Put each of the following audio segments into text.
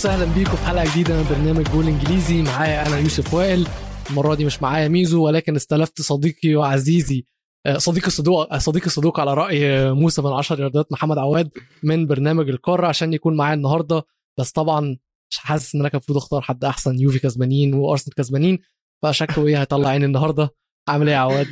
وسهلا بيكم في حلقة جديدة من برنامج جول إنجليزي. معايا أنا يوسف وائل. المرة دي مش معايا ميزو ولكن استلفت صديقي وعزيزي آه، صديقي الصدوق صديقي الصدوق على رأي موسى من 10 رياضات محمد عواد من برنامج القارة عشان يكون معايا النهارده. بس طبعا مش حاسس إن أنا كان المفروض أختار حد أحسن يوفي كسبانين وأرسنال كسبانين. فشكله إيه؟ هيطلع عيني النهارده. عامل إيه يا عواد؟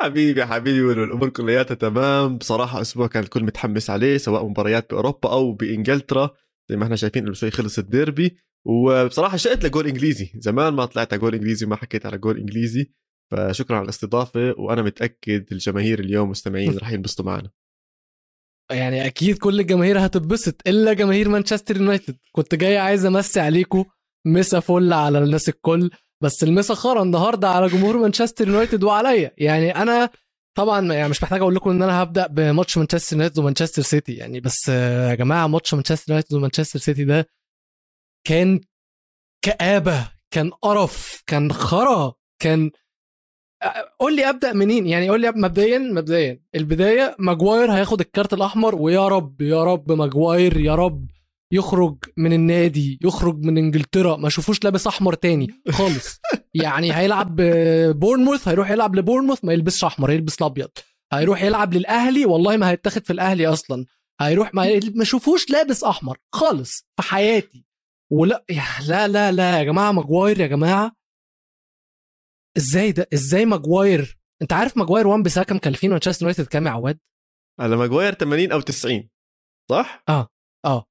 حبيبي حبيبي والأمور كلياتها تمام. بصراحة أسبوع كان الكل متحمس عليه سواء مباريات بأوروبا أو بإنجلترا. زي ما إحنا شايفين قبل شوي خلص الديربي. وبصراحة اشتقت لجول إنجليزي. زمان ما طلعت على جول إنجليزي وما حكيت على جول إنجليزي. فشكرا على الاستضافة وأنا متأكد الجماهير اليوم مستمعين رح ينبسطوا معنا. يعني أكيد كل الجماهير هتتبسط إلا جماهير مانشستر يونايتد. كنت جاي عايز أمسي عليكم مسا فل على الناس الكل بس المسا خرا النهارده على جمهور مانشستر يونايتد وعليا. يعني أنا طبعا يعني مش محتاج أقول لكم إن أنا هبدأ بماتش مانشستر يونايتد ومانشستر سيتي يعني بس آه، يا جماعة ماتش مانشستر يونايتد ومانشستر سيتي ده كان كآبة كان قرف كان خرا كان آه، قول لي أبدأ منين؟ يعني قول لي مبدئيا مبدئيا البداية ماجواير هياخد الكارت الأحمر ويا رب يا رب ماجواير يا رب يخرج من النادي يخرج من إنجلترا ما أشوفوش لابس أحمر تاني خالص. يعني هيلعب بورنموث هيروح يلعب لبورنموث ما يلبسش أحمر يلبس الأبيض. هيروح يلعب للأهلي والله ما هيتاخد في الأهلي أصلا. هيروح ما ما اشوفوش لابس أحمر خالص في حياتي. ولا يا لا لا لا يا جماعة ماجواير يا جماعة. إزاي ده؟ إزاي ماجواير؟ أنت عارف ماجواير وان بيساكا مكلفين مانشستر يونايتد كام يا عواد؟ على ماجواير 80 أو 90 صح؟ آه آه.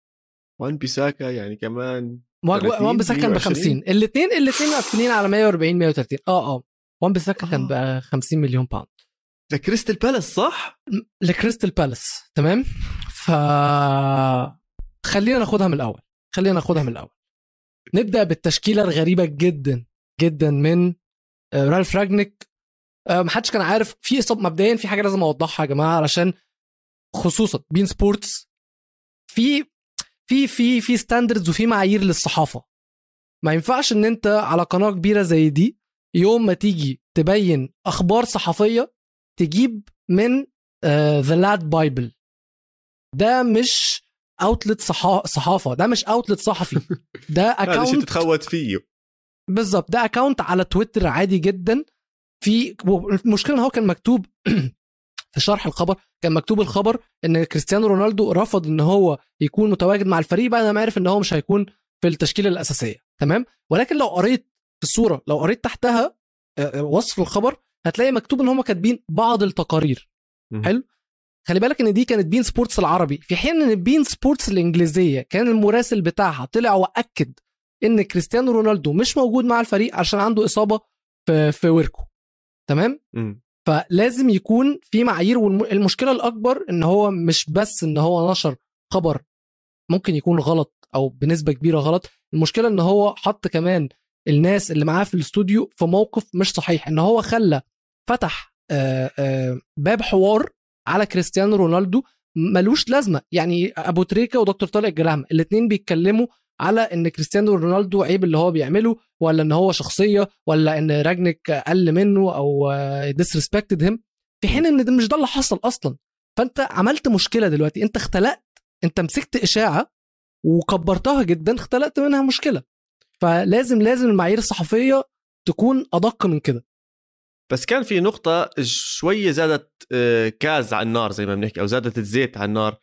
وان بيساكا يعني كمان ماجوا- 30 وان بيساكا كان ب 120. 50 الاثنين الاثنين مقفلين على 140 130 آه آه. وان بيساكا كان ب 50 مليون pound لكريستال بالاس صح؟ لكريستال بالاس. تمام؟ ف خلينا ناخدها من الأول. خلينا ناخدها من الأول. نبدأ بالتشكيلة الغريبة جدا جدا من آه، رالف راجنيك. آه، محدش كان عارف. في إصاب مبدئيا في حاجة لازم أوضحها يا جماعة علشان خصوصا بين سبورتس. في في في في standards وفي معايير للصحافة. ما ينفعش إن أنت على قناة كبيرة زي دي يوم ما تيجي تبين أخبار صحفية تجيب من The LADbible ده مش outlet صحافة ده مش outlet صحفي. ده account تتخوت فيه. بالظبط ده account على تويتر عادي جدا. في المشكلة إن هو كان مكتوب في شرح الخبر كان مكتوب الخبر إن كريستيانو رونالدو رفض إن هو يكون متواجد مع الفريق بعد ما عرف إن هو مش هيكون في التشكيلة الأساسية. تمام؟ ولكن لو قريت في الصورة لو قريت تحتها آه، آه، وصف الخبر هتلاقي مكتوب إن هم كاتبين بعض التقارير. حلو؟ خلي بالك إن دي كانت بين سبورتس العربي. في حين إن بين سبورتس الإنجليزية كان المراسل بتاعها طلع وأكد إن كريستيانو رونالدو مش موجود مع الفريق عشان عنده إصابة في في وركو. تمام؟ مم. فلازم يكون في معايير والمشكلة الأكبر إن هو مش بس إن هو نشر خبر ممكن يكون غلط أو بنسبة كبيرة غلط. المشكلة إن هو حط كمان الناس اللي معاه في الاستوديو في موقف مش صحيح. إن هو خلى فتح باب حوار على كريستيانو رونالدو ملوش لازمة. يعني أبو تريكة ودكتور طارق الجلهم الاثنين بيتكلموا على إن كريستيانو رونالدو عيب اللي هو بيعمله ولا إن هو شخصية ولا إن راجنيك أقل منه أو disrespected him في حين إن ده مش ده اللي حصل أصلا. فأنت عملت مشكلة دلوقتي. أنت اختلقت. أنت مسكت إشاعة وكبرتها جدا اختلقت منها مشكلة. فلازم لازم المعايير الصحفية تكون أدق من كده. بس كان في نقطة شوية زادت آه، جاز على النار زي ما بنحكي أو زادت الزيت على النار.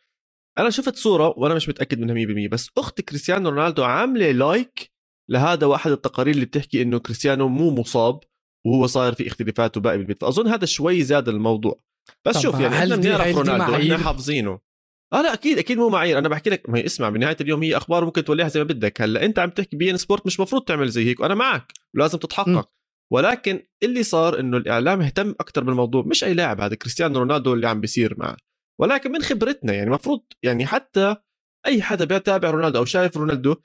أنا شفت صورة وأنا مش متأكد منها 100% بس أخت كريستيانو رونالدو عاملة like لهذا واحد التقارير اللي بتحكي إنه كريستيانو مو مصاب وهو صاير في اختلافات وباقي بالبيت فأظن هذا شوي زاد الموضوع. بس شوف يعني هل إحنا بنعرف رونالدو؟ إحنا حافظينه. آه لا أكيد أكيد مو معايير. أنا بحكي لك ما هي اسمع بنهاية اليوم هي أخبار ممكن توليها زي ما بدك. هلأ أنت عم تحكي بي إن سبورت مش مفروض تعمل زي هيك وأنا معك لازم تتحقق. م. ولكن اللي صار إنه الإعلام اهتم أكثر بالموضوع مش أي لاعب هذا كريستيانو رونالدو اللي عم بيصير معه. ولكن من خبرتنا يعني مفروض يعني حتى أي حدا بيتابع رونالدو أو شايف رونالدو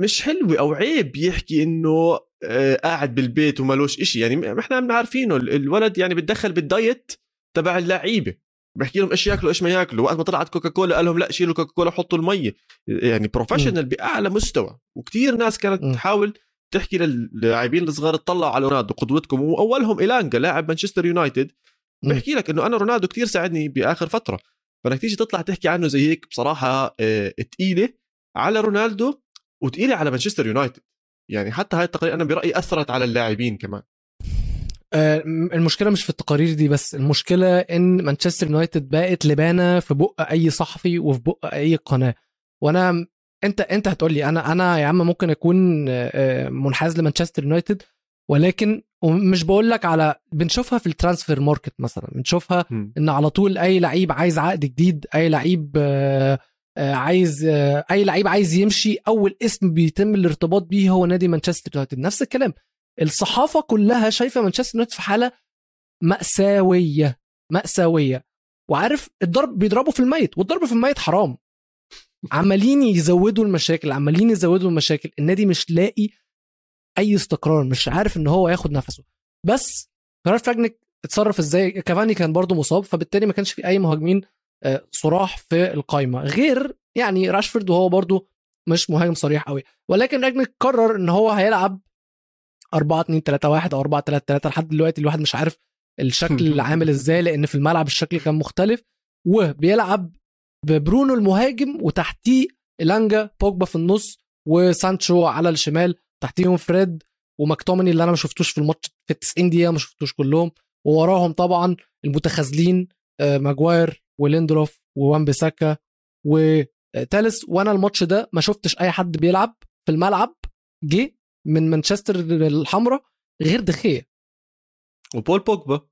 مش حلوة أو عيب يحكي إنه آه، قاعد بالبيت ومالوش إشي. يعني إحنا عارفينه ال- الولد يعني بتدخل بال diet تبع اللعيبة. بحكي لهم إيش ياكلوا إيش ما ياكلوا. وقت ما طلعت كوكا كولا قال لهم لا شيلوا كوكا كولا حطوا المي يعني professional بأعلى مستوى. وكتير ناس كانت. تحاول تحكي للاعبين الصغار اطلعوا على رونالدو قدوتكم. وأولهم إيلانجا لاعب مانشستر يونايتد. بحكي لك إنه أنا رونالدو كتير ساعدني بآخر فترة فإنك تيجي تطلع تحكي عنه زي هيك بصراحة آه، تقيلة على رونالدو وتقيلة على مانشستر يونايتد. يعني حتى هاي التقارير أنا برأيي أثرت على اللاعبين كمان. آه، المشكلة مش في التقارير دي بس المشكلة إن مانشستر يونايتد بقت لبانة في بق أي صحفي وفي بق أي قناة. وأنا أنت أنت هتقول لي أنا أنا يا عم ممكن أكون آه، منحاز لمانشستر يونايتد ولكن ومش بقول لك على بنشوفها في ال transfer market مثلا بنشوفها م. إن على طول أي لعيب عايز عقد جديد أي لعيب آه، آه، عايز آه، أي لعيب عايز يمشي أول اسم بيتم الارتباط بيه هو نادي مانشستر يونايتد. نفس الكلام. الصحافة كلها شايفة مانشستر يونايتد في حالة مأساوية مأساوية. وعارف الضرب بيضربوا في الميت والضرب في الميت حرام. عمالين يزودوا المشاكل عمالين يزودوا المشاكل. النادي مش لاقي أي استقرار مش عارف إن هو ياخد نفسه. بس رالف راجنيك اتصرف إزاي؟ كافاني كان برضه مصاب فبالتالي ما كانش في أي مهاجمين آه، صراح في القايمة. غير يعني راشفورد وهو برضه مش مهاجم صريح قوي ولكن راجنيك قرر إن هو هيلعب 4 2 3 1 أو 4 3 3 لحد دلوقتي الواحد مش عارف الشكل اللي عامل إزاي لأن في الملعب الشكل كان مختلف. وبيلعب ببرونو المهاجم وتحتيه إلانجا بوجبا في النص وسانشو على الشمال. تحتيهم فريد ومكتومني اللي أنا ما شفتوش في الماتش في 90 دقيقة ما شفتوش كلهم. ووراهم طبعا المتخاذلين آه، ماجواير وليندروف ووان بيساكا وتالس وأنا الماتش ده ما شفتش أي حد بيلعب في الملعب جه من مانشستر الحمراء غير دخية. وبول بوجبا.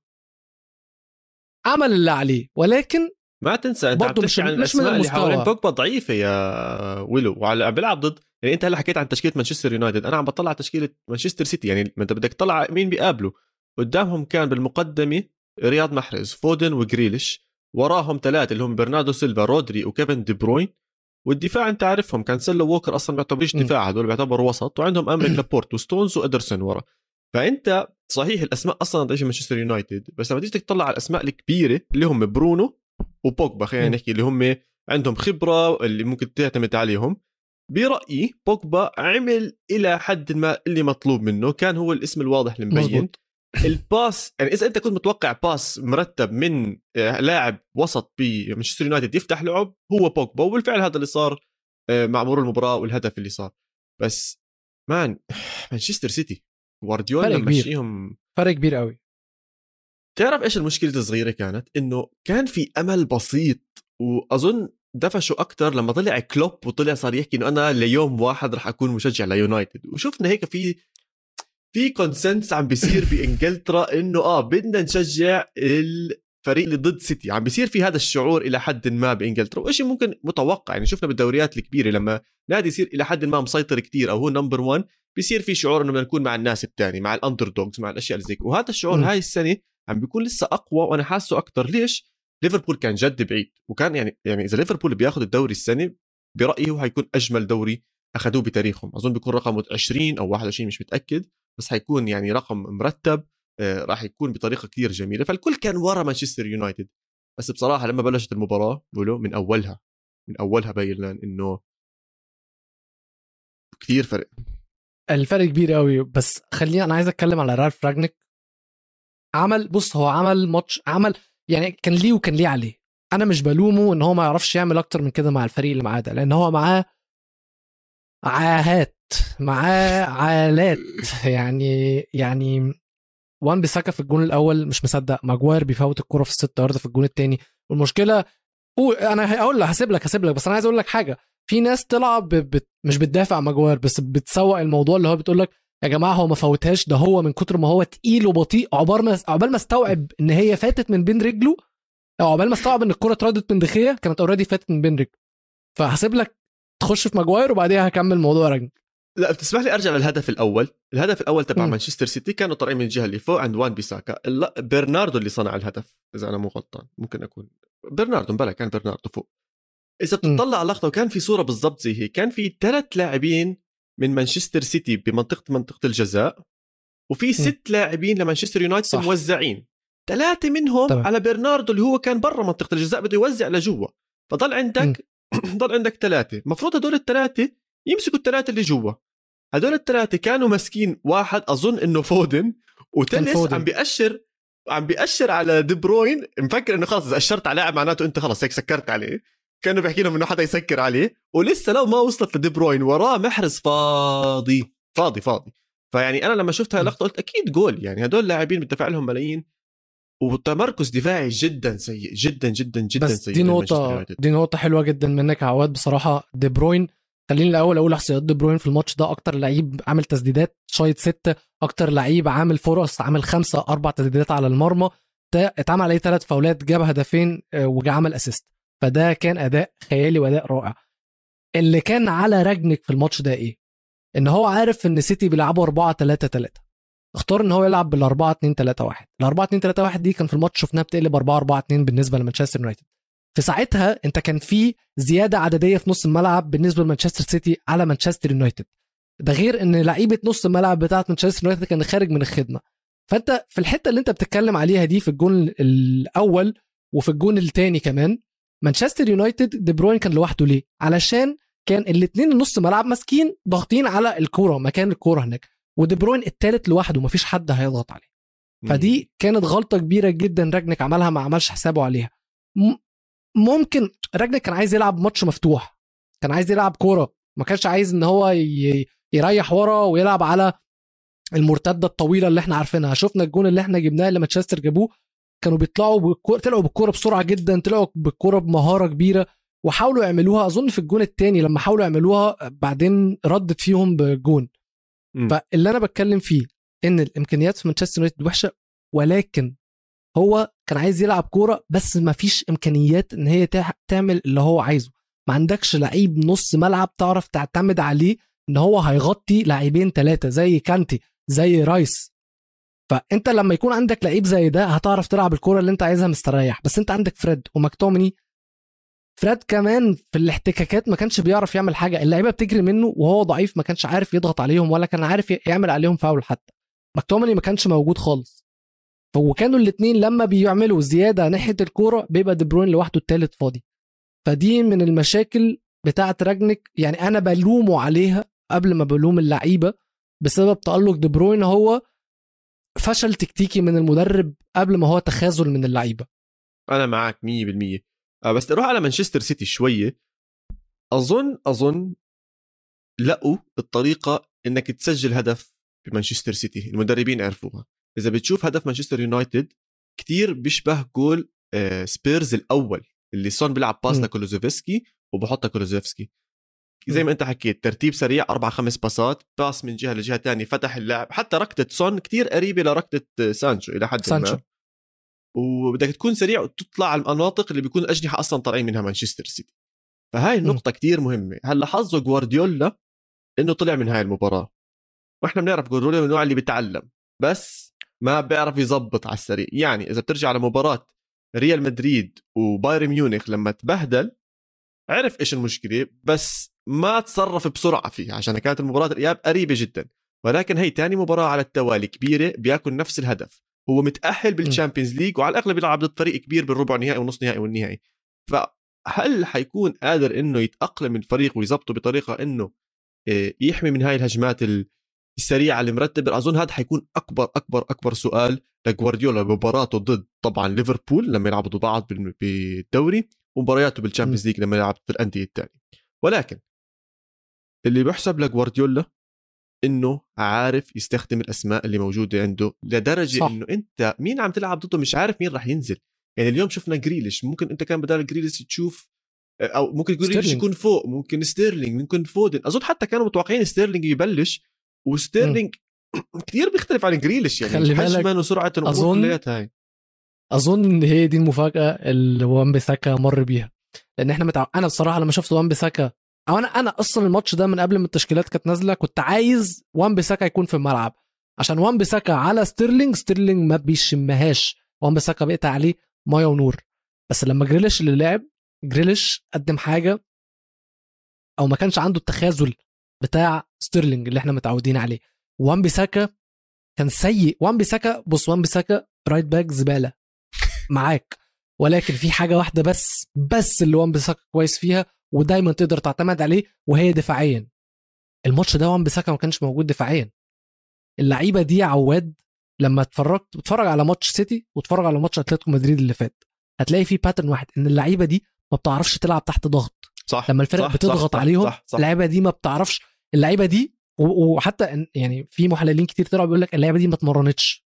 عمل اللي عليه ولكن ما تنسى أنت عم برضه تحكي مش- عن مش الأسماء من اللي المستوى. حوالين بوجبا ضعيفة يا ويلو وعلى بيلعب ضد يعني انت هلا حكيت عن تشكيلة مانشستر يونايتد أنا عم بطلع على تشكيلة مانشستر سيتي يعني ما انت بدك تطلع مين بيقابله قدامهم كان بالمقدمة رياض محرز فودن وجريليش وراهم ثلاثة اللي هم برناردو سيلفا رودري وكيفن دي بروين والدفاع انت عارفهم كانسيلو ووكر أصلا بيعتبرش م. دفاع هدول بيعتبروا وسط وعندهم إيمريك لابورت وستونز وإدرسون ورا فأنت صحيح الأسماء أصلا ضعيفه مانشستر يونايتد بس لما تيجي تطلع على الأسماء الكبيرة اللي هم برونو وبوجبا خلينا. نحكي اللي هم عندهم خبرة اللي ممكن تعتمد عليهم برأيي بوجبا عمل إلى حد ما اللي مطلوب منه كان هو الاسم الواضح المبين ال pass يعني إذا أنت كنت متوقع pass مرتب من آه، لاعب وسط بمانشستر يونايتد يفتح لعب هو بوجبا وبالفعل هذا اللي صار آه، مع مرور المباراة والهدف اللي صار. بس مان مانشستر سيتي جوارديولا. مشيهم. فرق كبير قوي تعرف إيش المشكلة الصغيرة كانت؟ إنه كان في أمل بسيط وأظن دفشوا أكثر لما طلع كلوب وطلع صار يحكي إنه أنا ليوم واحد رح أكون مشجع ليونايتد. وشفنا هيك في في consensus عم بيصير بانجلترا إنه آه بدنا نشجع الفريق اللي ضد سيتي. عم بيصير في هذا الشعور إلى حد ما بإنجلترا. وشيء ممكن متوقع يعني شفنا بالدوريات الكبيرة لما نادي يصير إلى حد ما مسيطر كتير أو هو number 1 بيصير في شعور إنه بدنا نكون مع الناس الثاني مع ال underdogs مع الأشياء اللي زي. وهذا الشعور. هاي السنة عم بيكون لسه أقوى وأنا حاسه أكثر ليش؟ ليفربول كان جد بعيد وكان يعني يعني إذا ليفربول بياخذ الدوري السنة برأيي هو حيكون أجمل دوري اخذوه بتاريخهم. أظن بيكون رقمه 20 أو 21 مش متأكد بس حيكون يعني رقم مرتب آه، راح يكون بطريقة كثير جميلة. فالكل كان ورا مانشستر يونايتد. بس بصراحة لما بلشت المباراة بقولوا من أولها من أولها لنا إنه كثير فرق. الفرق كبير قوي بس خليني أنا عايز أتكلم على رالف راجنيك. عمل بص هو عمل ماتش عمل يعني كان ليه وكان ليه عليه. أنا مش بلومه إن هو ما يعرفش يعمل أكتر من كده مع الفريق اللي معاه ده لأن هو معاه عاهات معاه عالات. يعني يعني وان بيساكا في الجون الأول مش مصدق ماجواير بيفوت الكرة في الست يارده في الجون الثاني والمشكلة أنا هقول لك هسيب لك هسيب لك بس أنا عايز أقول لك حاجة. في ناس طلع ب... بت... مش بتدافع ماجواير بس بتسوق الموضوع اللي هو بتقول لك يا جماعة هو ما فوتهاش. ده هو من كتر ما هو تقيل وبطيء. عقبال ما عقبال ما استوعب إن هي فاتت من بين رجله أو عقبال ما استوعب إن الكرة اتردت من دي خيا كانت already فاتت من بين رجله. فهسيب لك تخش في ماجواير وبعديها هكمل موضوع راجل لا بتسمح لي أرجع للهدف الأول. الهدف الأول تبع. مانشستر سيتي كانوا طالعين من الجهه اللي فوق عند وان بيساكا برناردو اللي صنع الهدف إذا أنا مو غلطان ممكن يكون برناردو مبلا كان برناردو فوق. إذا. بتطلع على اللقطة وكان في صورة بالضبط زي هيك كان في ثلاث لاعبين من مانشستر سيتي بمنطقة منطقة الجزاء وفي ست لاعبين لمانشستر يونايتد. موزعين. ثلاثة منهم تمام. على برناردو اللي هو كان برا منطقة الجزاء بده يوزع لجوا. فضل عندك ضل عندك ثلاثة. المفروض هدول الثلاثة يمسكوا الثلاثة اللي جوا. هدول الثلاثة كانوا ماسكين واحد أظن إنه فودن وتنس فودن. عم بيأشر عم بيأشر على دي بروين. مفكر إنه خلص إذا أشرت على لاعب معناته أنت خلص هيك سكرت عليه. كانوا بيحكي لهم إنه حدا يسكر عليه ولسه لو ما وصلت لدي بروين وراه محرز فاضي. فاضي فاضي. فيعني أنا لما شفت هاي اللقطة قلت أكيد جول يعني هدول لاعبين بتدفع لهم ملايين وتمركز دفاعي جدا سيء جدا جدا جدا بس سيء دي نقطة. دي نقطة حلوة جدا منك يا عواد. بصراحة دي بروين خليني الأول أقول احصائيات دي بروين في الماتش ده. أكتر لعيب عامل تسديدات شايط ستة أكتر لعيب عامل فرص عامل خمسة أربع تسديدات على المرمى. اتعمل عليه ثلاث فاولات جاب هدفين آه، وجا عمل assist فده كان أداء خيالي وأداء رائع. اللي كان على رانجنيك في الماتش ده إيه؟ إن هو عارف إن سيتي بيلعبوا 4 3 3 اختار إن هو يلعب بال 4 2 3 1 ال 4 2 3 1 دي كان في الماتش شفناها بتقلب 4 4 2 بالنسبة لمانشستر يونايتد. في ساعتها أنت كان في زيادة عددية في نص الملعب بالنسبة لمانشستر سيتي على مانشستر يونايتد. ده غير إن لعيبة نص الملعب بتاعه مانشستر يونايتد كان خارج من الخدمة. فأنت في الحتة اللي أنت بتتكلم عليها دي في الجون الأول وفي الجون الثاني كمان مانشستر يونايتد دي بروين كان لوحده ليه؟ علشان كان الاثنين نص ملعب ماسكين ضاغطين على الكورة مكان الكورة هناك ودي بروين الثالث لوحده مفيش حد هيضغط عليه. فدي كانت غلطة كبيرة جدا رانجنيك عملها ما عملش حسابه عليها. ممكن رانجنيك كان عايز يلعب ماتش مفتوح كان عايز يلعب كورة ما كانش عايز إن هو يريح ورا ويلعب على المرتدة الطويلة اللي إحنا عارفينها. شفنا الجون اللي إحنا جبناه اللي مانشستر جابوه كانوا بيطلعوا بالكوره طلعوا بالكورة بسرعة جدا طلعوا بالكورة بمهارة كبيرة وحاولوا يعملوها. أظن في الجون الثاني لما حاولوا يعملوها بعدين ردت فيهم بجون. فاللي أنا بتكلم فيه إن الإمكانيات في مانشستر يونايتد وحشة ولكن هو كان عايز يلعب كورة بس ما فيش إمكانيات إن هي تع- تعمل اللي هو عايزه. ما عندكش لعيب نص ملعب تعرف تعتمد عليه إن هو هيغطي لاعبين ثلاثة زي كانتي زي رايس. فانت لما يكون عندك لعيب زي ده هتعرف تلعب الكورة اللي انت عايزها مستريح. بس انت عندك فريد ومكتومني. فريد كمان في الاحتكاكات ما كانش بيعرف يعمل حاجة. اللعيبة بتجري منه وهو ضعيف ما كانش عارف يضغط عليهم ولا كان عارف يعمل عليهم فاول حتى. مكتومني ما كانش موجود خالص. وكانوا الاثنين لما بيعملوا زيادة ناحية الكورة بيبقى دي بروين لوحده الثالث فاضي. فدي من المشاكل بتاعة راجنك يعني أنا بلومه عليها قبل ما بلوم اللعيبة بسبب تألق دي بروين هو فشل تكتيكي من المدرب قبل ما هو تخاذل من اللعيبة. أنا معك 100% آه، بس نروح على مانشستر سيتي شوية. اظن أظن لقوا الطريقة إنك تسجل هدف بمانشستر سيتي المدربين عرفوها. إذا بتشوف هدف مانشستر يونايتد كتير بيشبه جول آه، سبيرز الأول اللي سون بيلعب pass. لكولوسيفسكي وبحطها كولوسيفسكي زي ما انت حكيت ترتيب سريع أربع خمس باصات pass من جهة لجهة تانية فتح اللعب حتى ركضة سون كتير قريبة لركضة آه، سانشو إلى حد سانشو. ما وبدك تكون سريع وتطلع على المناطق اللي بيكون الاجنحه أصلا طالعين منها مانشستر سيتي. فهاي النقطة كتير مهمة. هلأ حظه جوارديولا إنه طلع من هاي المباراة. وإحنا بنعرف جوارديولا من النوع اللي بيتعلم بس ما بيعرف يزبط على السريع. يعني إذا بترجع لمباراة ريال مدريد وبايرن ميونخ لما تبهدل عرف إيش المشكلة بس ما تصرف بسرعة فيها عشان كانت المباراة الإياب قريبة جدا. ولكن هي تاني مباراة على التوالي كبيرة بياكل نفس الهدف. هو متأهل بال Champions League وعلى الأغلب يلعب ضد فريق كبير بالربع نهائي ونص نهائي والنهائي. فهل حيكون قادر إنه يتأقلم من الفريق ويظبطه بطريقة إنه إيه، يحمي من هاي الهجمات ال- السريعة المرتبة؟ أظن هذا حيكون أكبر أكبر أكبر سؤال لجوارديولا بمباراته ضد طبعا ليفربول لما يلعبوا ضد بعض بال- بالدوري ومبارياته بال Champions League لما يلعب ضد الانديه الثانية ولكن اللي بيحسب لجوارديولا إنه عارف يستخدم الأسماء اللي موجودة عنده لدرجة صح. إنه أنت مين عم تلعب ضده مش عارف مين راح ينزل. يعني اليوم شفنا جريليش ممكن أنت كان بدال جريليش تشوف أو ممكن جريليش. يكون فوق ممكن ستيرلينج ممكن فودن. أظن حتى كانوا متوقعين ستيرلينج يبلش وستيرلينج كثير بيختلف عن جريليش يعني خلي بالك، حجما وسرعه الأمور هاي. أظن إن هي دي المفاجأة اللي وان بيساكا مر بيها. لأن إحنا متع... أنا بصراحة لما شفت وان بيساكا أو أنا أنا أصلا الماتش ده من قبل ما التشكيلات كانت نازلة كنت عايز وان بيساكا يكون في الملعب عشان وان بيساكا على ستيرلينج ستيرلينج ما بيشمهاش. وان بيساكا بيقطع عليه ميه ونور. بس لما جريليش اللي لعب جريليش قدم حاجة أو ما كانش عنده التخاذل بتاع ستيرلينج اللي إحنا متعودين عليه. وان بيساكا كان سيء. وان بيساكا بص وان بيساكا right back زبالة. معاك. ولكن في حاجة واحدة بس بس اللي وان بيساكا كويس فيها ودايما تقدر تعتمد عليه وهي دفاعيا. الماتش ده وان بيساكا ما كانش موجود دفاعيا. اللعيبة دي عواد لما اتفرجت اتفرج على ماتش سيتي واتفرج على ماتش أتلتيكو مدريد اللي فات هتلاقي في pattern واحد إن اللعيبة دي ما بتعرفش تلعب تحت ضغط. صح لما الفرق صح بتضغط صح عليهم صح صح. اللعيبة دي ما بتعرفش. اللعيبة دي وحتى يعني في محللين كتير طلعوا بيقول لك اللعيبة دي ما اتمرنتش.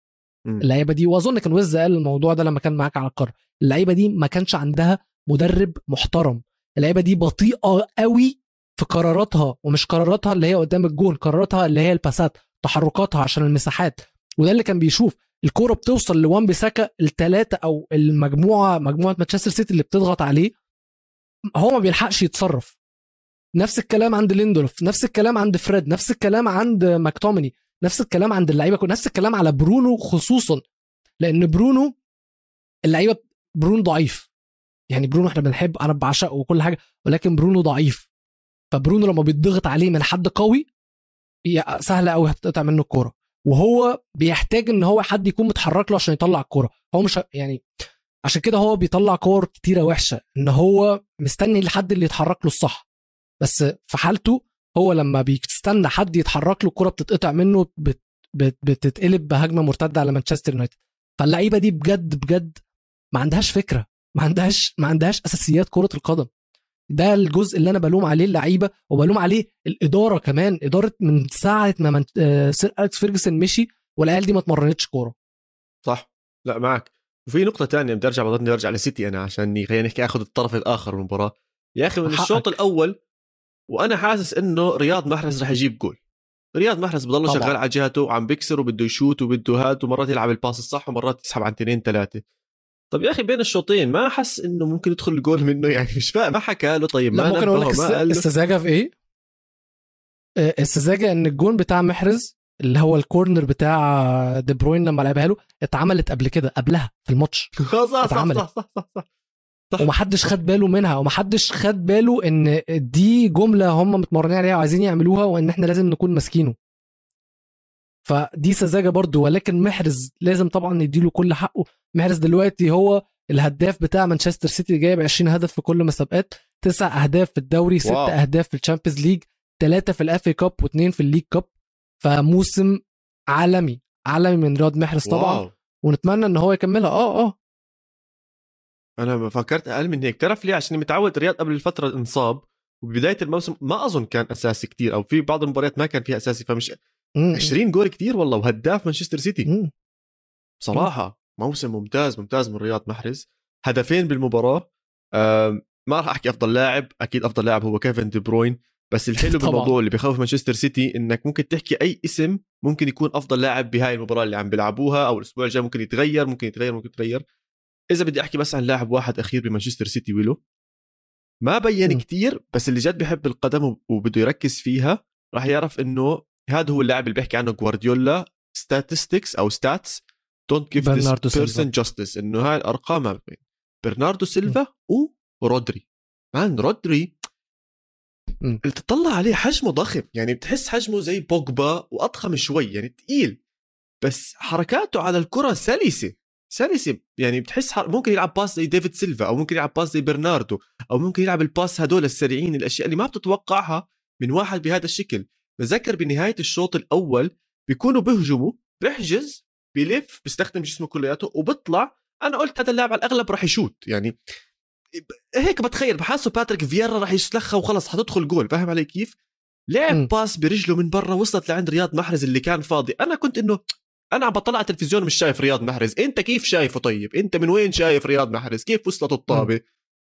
اللعيبة دي وأظن كان ويز قال الموضوع ده لما كان معاك على القاره اللعيبة دي ما كانش عندها مدرب محترم. اللعيبة دي بطيئة قوي في قراراتها ومش قراراتها اللي هي قدام الجون قراراتها اللي هي الباسات تحركاتها عشان المساحات. وده اللي كان بيشوف. الكورة بتوصل لوان بيساكا الثلاثه أو المجموعة مجموعة مانشستر سيتي اللي بتضغط عليه. هو ما بيلحقش يتصرف. نفس الكلام عند ليندولف نفس الكلام عند فريد نفس الكلام عند ماكتوميني نفس الكلام عند اللعيبة نفس الكلام على برونو خصوصا. لأن برونو اللعيبة برونو ضعيف. يعني برونو إحنا بنحب أنا بعشقه وكل حاجة ولكن برونو ضعيف. فبرونو لما بيتضغط عليه من حد قوي سهله قوي هتقطع منه الكورة. وهو بيحتاج إن هو حد يكون متحرك له عشان يطلع الكورة. هو مش يعني عشان كده هو بيطلع كور كتيرة وحشة إن هو مستني لحد اللي يتحرك له الصح. بس في حالته هو لما بيستنى حد يتحرك له الكورة بتتقطع منه بت بت بتتقلب بهجمة مرتدة على مانشستر يونايتد. فاللعيبة دي بجد بجد ما عندهاش فكرة. ما عندهاش ما عندهاش أساسيات كرة القدم. ده الجزء اللي أنا بلوم عليه اللعيبة وبلوم عليه الإدارة كمان إدارة من ساعة ما من... آه، سير أليكس فيرجسون مشي والعيال دي ما اتمرنتش كورة. صح. لا معك وفي نقطة تانية بدي أرجع بضلني أرجع لسيتي أنا عشان خلينا نحكي آخذ الطرف الآخر من المباراة. يا أخي من حقك. الشوط الأول وأنا حاسس إنه رياض محرز رح يجيب جول. رياض محرز بضله طبعاً. شغال على جهته وعم بيكسر وبده يشوت وبده هات ومرات يلعب ال pass الصح ومرات يسحب عن اثنين ثلاثة. طب يا أخي بين الشوطين ما حس إنه ممكن يدخل الجول منه يعني مش فاهم ما حكى له طيب ما ممكن أقول لك السذاجة في إيه؟ آه، السذاجة إن الجون بتاع محرز اللي هو ال corner بتاع دي بروين لما لعبها له اتعملت قبل كده قبلها في الماتش صح صح صح. صح صح, صح, صح. صح. ومحدش خد باله منها ومحدش خد باله إن دي جملة هم متمرنين عليها وعايزين يعملوها وإن إحنا لازم نكون ماسكينه فدي سذاجة برضو ولكن محرز لازم طبعا نديله كل حقه محرز دلوقتي هو الهداف بتاع مانشستر سيتي جايب 20 هدف في كل مسابقات تسع أهداف في الدوري ست. أهداف في ال Champions League ثلاثة في ال FA Cup واثنين في ال League Cup فموسم عالمي عالمي من رياض محرز طبعا wow. ونتمنى إن هو يكملها آه آه أنا ما فكرت أقل من هيك تعرف ليه عشان متعود رياض قبل الفترة انصاب وببدايه الموسم ما أظن كان أساسي كتير أو في بعض المباريات ما كان فيها أساسي فمش. 20 جول كتير والله وهداف مانشستر سيتي. بصراحه موسم ممتاز ممتاز من رياض محرز. هدفين بالمباراة. ما راح أحكي أفضل لاعب أكيد أفضل لاعب هو كيفن دي بروين بس الحلو. بالموضوع اللي بيخوف مانشستر سيتي إنك ممكن تحكي أي اسم ممكن يكون أفضل لاعب بهاي المباراة اللي عم بيلعبوها أو الأسبوع الجاي ممكن يتغير ممكن يتغير ممكن يتغير. إذا بدي أحكي بس عن لاعب واحد أخير بمانشستر سيتي ويلو. ما بين م. كتير بس اللي جد بحب القدم وب- وبده يركز فيها راح يعرف إنه هذا هو اللاعب اللي بيحكي عنه جوارديولا statistics أو stats don't give this. person justice إنه هاي الأرقام ما برناردو سيلفا ورودري man رودري م. اللي تطلع عليه حجمه ضخم. يعني بتحس حجمه زي بوجبا وأضخم شوي يعني تقيل. بس حركاته على الكرة سلسة. سلسة. يعني بتحس حر... ممكن يلعب pass زي ديفيد سيلفا أو ممكن يلعب pass زي برناردو أو ممكن يلعب ال pass هدول السريعين الأشياء اللي ما بتتوقعها من واحد بهذا الشكل. بتذكر بنهاية الشوط الأول بيكونوا بيهجموا بيحجز بيلف بيستخدم جسمه كلياته وبيطلع. أنا قلت هذا اللاعب على الأغلب راح يشوت يعني هيك بتخيل بحاسه باتريك فييرا راح يسلخها وخلص حتدخل جول فاهم علي كيف؟ لعب م. pass برجله من برا وصلت لعند رياض محرز اللي كان فاضي. أنا كنت إنه أنا عم بطلع على التلفزيون مش شايف رياض محرز. أنت كيف شايفه طيب؟ أنت من وين شايف رياض محرز؟ كيف وصلت الطابة؟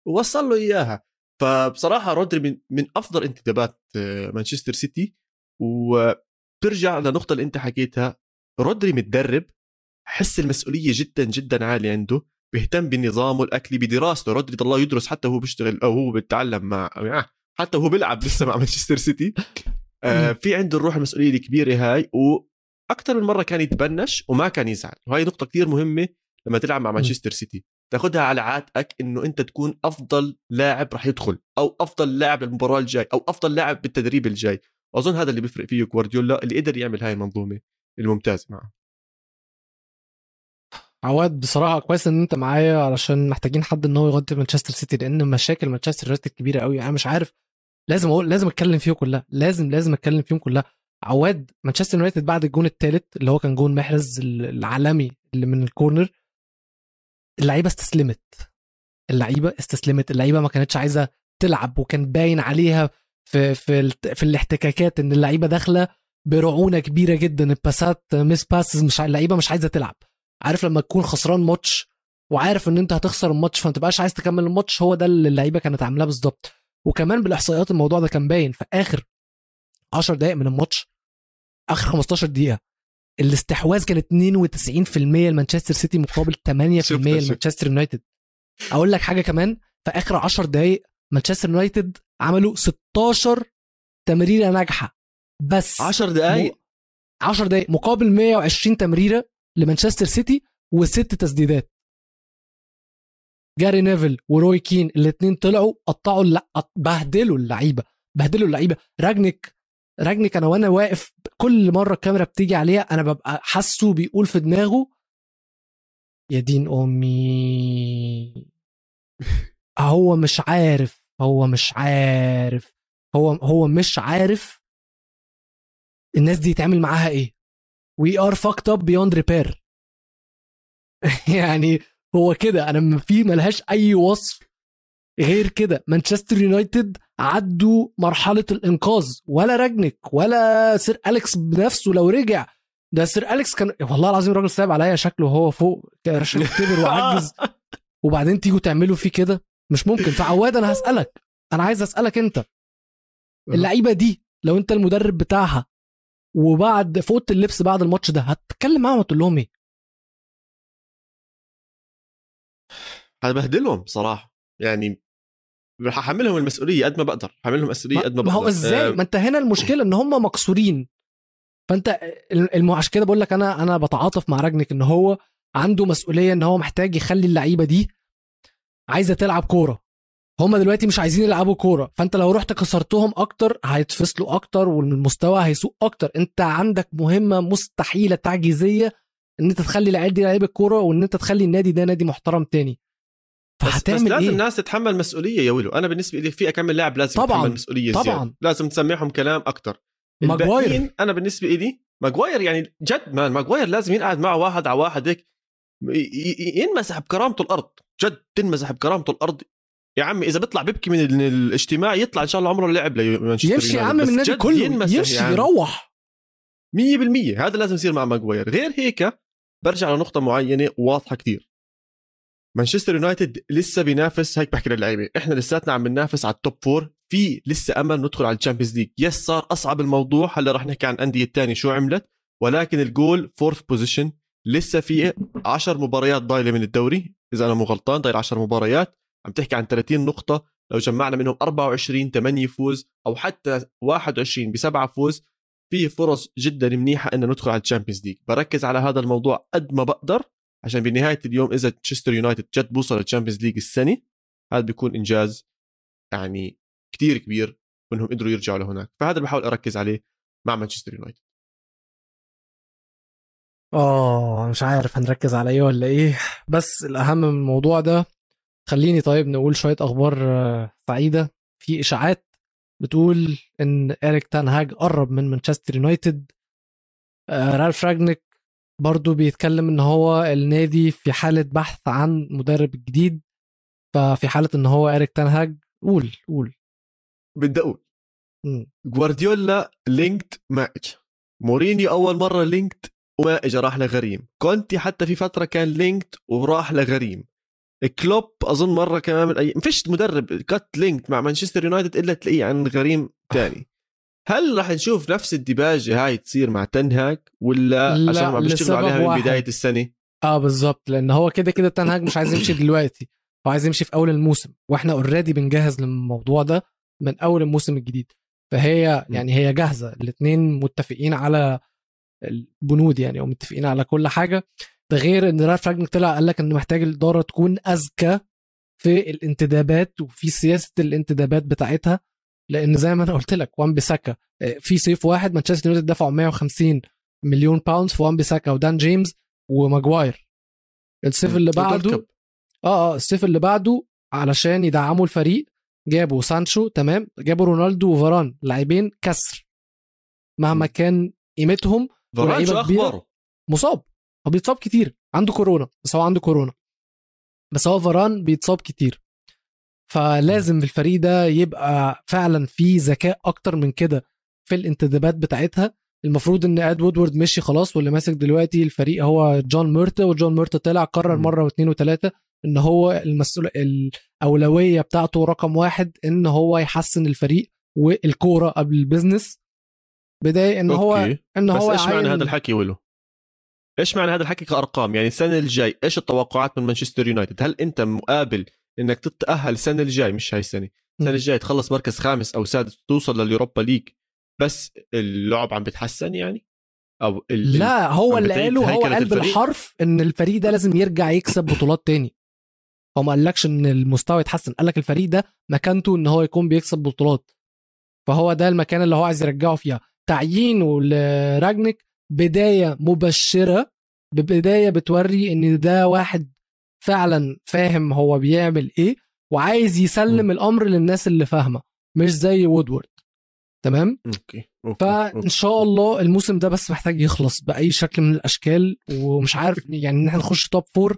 ووصل له إياها. فبصراحة رودري من, من أفضل انتدابات آه، مانشستر سيتي. وبترجع لنقطة اللي أنت حكيتها رودري متدرب حس المسؤولية جدا جدا عالي عنده بيهتم بنظامه الاكلي بدراسته رودري ضل يدرس حتى وهو بيشتغل أو هو بيتعلم مع آه، حتى وهو بيلعب لسه مع مانشستر سيتي. آه، في عنده الروح المسؤولية الكبيرة هاي وأكثر من مرة كان يتبنش وما كان يزعل. وهي نقطة كثير مهمة لما تلعب مع مانشستر سيتي. تاخذها على عاتقك إنه أنت تكون أفضل لاعب راح يدخل أو أفضل لاعب للمباراه الجاي أو أفضل لاعب بالتدريب الجاي. واظن هذا اللي بيفرق فيه جوارديولا اللي قدر يعمل هاي المنظومة الممتازة. معه عواد بصراحة كويس إن أنت معايا علشان محتاجين حد إن هو يغطي مانشستر سيتي لأن مشاكل مانشستر يونايتد كبيرة قوي أنا مش عارف لازم أقول لازم أتكلم فيهم كلها لازم لازم أتكلم فيهم كلها. عواد مانشستر يونايتد بعد الجون الثالث اللي هو كان جون محرز العالمي اللي من الكورنر اللعيبة استسلمت. اللعيبة استسلمت. اللعيبة ما كانتش عايزة تلعب وكان باين عليها في في في الاحتكاكات إن اللعيبة داخلة برعونة كبيرة جدا. الباسات mis-passes مش اللعيبة مش عايزة تلعب. عارف لما تكون خسران ماتش وعارف إن أنت هتخسر الماتش فما تبقاش عايز تكمل الماتش هو ده اللي اللعيبة كانت عاملاه بالظبط وكمان بالإحصائيات الموضوع ده كان باين في آخر 10 دقائق من الماتش آخر 15 دقيقة الاستحواذ كان 92% لمانشستر سيتي مقابل 8% لمانشستر يونايتد. أقول لك حاجة كمان في آخر 10 دقائق مانشستر يونايتد عملوا 16 تمريرة ناجحة. بس 10 دقائق 10 دقائق مقابل 120 تمريرة لمانشستر سيتي وست تسديدات. جاري نيفل وروي كين الاثنين طلعوا قطعوا لا بهدلوا اللعيبة. بهدلوا اللعيبة. رانجنك رانجنك أنا وأنا واقف كل مرة الكاميرا بتيجي عليها أنا ببقى حاسه بيقول في دماغه يا دين أمي. هو مش عارف. هو مش عارف هو هو مش عارف الناس دي يتعمل معاها إيه. we are fucked up beyond repair يعني هو كده أنا في ملهاش أي وصف غير كده. مانشستر يونايتد عدوا مرحلة الإنقاذ ولا راجنك ولا سير أليكس بنفسه لو رجع. ده سير أليكس كان والله العظيم الراجل صعب عليا شكله وهو فوق كبر وعجز. وبعدين تيجوا تعملوا فيه كده؟ مش ممكن. فعواد أنا هسألك. أنا عايز أسألك أنت. اللعيبة دي لو أنت المدرب بتاعها وبعد في اوضه اللبس بعد الماتش ده هتتكلم معاهم وتقول لهم إيه؟ هبهدلهم صراحة يعني رح احملهم المسؤولية قد ما بقدر. احملهم المسؤولية قد ما بقدر ما هو إزاي؟ أه. ما أنت هنا المشكلة إن هم مكسورين. فأنت عشان كده بقول لك أنا أنا بتعاطف مع راجنك إن هو عنده مسؤولية إن هو محتاج يخلي اللعيبة دي عايزة تلعب كورة. هم دلوقتي مش عايزين يلعبوا كورة. فأنت لو رحت كسرتهم أكتر هيتفصلوا أكتر والمستوى هيسوق أكتر. أنت عندك مهمة مستحيلة تعجيزية إن أنت تخلي العيال دي لعيبة كورة وإن أنت تخلي النادي ده نادي محترم تاني. فهتعمل بس, بس لازم إيه؟ الناس تتحمل مسؤولية يا ولو أنا بالنسبة لي في أكمل لاعب لازم طبعا يتحمل مسؤوليه طبعا. زيادة. لازم تسمعهم كلام أكتر. ماجواير. أنا بالنسبة لي ماجواير يعني جد man ماجواير لازم ينقعد معه واحد على واحد هيك ينمسح بكرامته الأرض. جد تنمسح بكرامته الأرض. يا عمي إذا بيطلع بيبكي من الاجتماع يطلع إن شاء الله عمره لعب لمانشستر يمشي يا عم من النادي كله يمشي يعني يروح. 100% هذا لازم يصير مع ماجواير. غير هيك برجع لنقطة معينة واضحة كثير مانشستر يونايتد لسه بينافس هيك بحكي للعيبة إحنا لساتنا عم بننافس على ال top four في لسه أمل ندخل على ال Champions League yes صار أصعب الموضوع. هلأ رح نحكي عن الأندية الثانية شو عملت. ولكن ال goal fourth position لسه في 10 مباريات ضايلة من الدوري. إذا أنا مو غلطان ضايل 10 مباريات عم تحكي عن 30 نقطة لو جمعنا منهم 24 8 فوز أو حتى 21 بسبعة فوز في فرص جدا منيحة ان ندخل على ال Champions League. بركز على هذا الموضوع قد ما بقدر عشان بنهاية اليوم إذا مانشستر يونايتد جد بوصل لل Champions League السنة هذا بيكون إنجاز يعني كتير كبير وانهم قدروا يرجعوا لهناك. فهذا اللي بحاول أركز عليه مع مانشستر يونايتد. آه مش عارف هنركز على إيه ولا إيه. بس الأهم من الموضوع ده خليني طيب نقول شوية أخبار آه، سعيدة. في إشاعات بتقول إن اريك تانهاج قرب من مانشستر يونايتد. آه، رالف رانجنيك برضو بيتكلم إن هو النادي في حالة بحث عن مدرب جديد. ففي حالة إن هو اريك تانهاج قول قول. بدي أقول. جوارديولا linked مع مورينيو أول مرة linked وما اجى راح لغريم. كونتي حتى في فترة كان linked وراح لغريم. كلوب أظن مرة كمان من اي فيش مدرب كان linked مع مانشستر يونايتد إلا تلاقيه عن غريم ثاني هل راح نشوف نفس الديباجه هاي تصير مع تنهاك ولا لا عشان ما بيشتغلوا عليها من بداية السنة؟ آه بالظبط لأن هو كده كده تنهاك مش عايز يمشي دلوقتي. هو عايز يمشي في أول الموسم وإحنا already بنجهز للموضوع ده من أول الموسم الجديد. فهي يعني هي جاهزة. الاثنين متفقين على البنود يعني أو متفقين على كل حاجة. ده غير إن رالف راجنك طلع قال لك ان محتاج الإدارة تكون أذكى في الانتدابات وفي سياسة الانتدابات بتاعتها. لأن زي ما أنا قلت لك وان بيساكا آه، في صيف واحد مانشستر يونايتد دفعوا 150 مليون pound في وان بيساكا ودان جيمس وماجواير. الصيف اللي بعده آه آه الصيف اللي بعده علشان يدعموا الفريق جابوا سانشو تمام جابوا رونالدو وفاران لاعبين كسر. مهما كان قيمتهم فاران شو أخباره. مصاب. هو بيتصاب كتير. عنده كورونا. بس هو عنده كورونا. بس هو فاران بيتصاب كتير. فلازم الفريق ده يبقى فعلا في ذكاء أكتر من كده في الانتدابات بتاعتها. المفروض إن إد وودورد مشي خلاص واللي ماسك دلوقتي الفريق هو جون ميرتا وجون ميرتا طلع قرر مم. مرة واثنين وثلاثة إن هو المسؤول الأولوية بتاعته رقم واحد إن هو يحسن الفريق والكورة قبل ال business. بدايه إن هو okay. إن بس هو إيش معنى هذا الحكي ولو إيش معنى هذا الحكي كأرقام؟ يعني السنة الجاي إيش التوقعات من مانشستر يونايتد؟ هل أنت مقابل إنك تتأهل السنة الجاي؟ مش هاي السنة. السنة. الجاي تخلص مركز خامس أو سادس توصل لل Europa League. بس اللعب عم بتحسن يعني؟ أو ال... لا هو اللي قاله هو قال؟ بالحرف إن الفريق ده لازم يرجع يكسب بطولات تاني. هو ما قالكش إن المستوى يتحسن. قال لك الفريق ده مكانته إن هو يكون بيكسب بطولات. فهو ده المكان اللي هو عايز يرجعه فيها. تعيينه لراجنك بداية مبشرة ببداية بتوري إن ده واحد فعلا فاهم هو بيعمل إيه وعايز يسلم م. الأمر للناس اللي فاهمة مش زي وودورد تمام okay okay فإن okay. شاء الله الموسم ده بس محتاج يخلص بأي شكل من الأشكال ومش عارف يعني إن إحنا نخش top four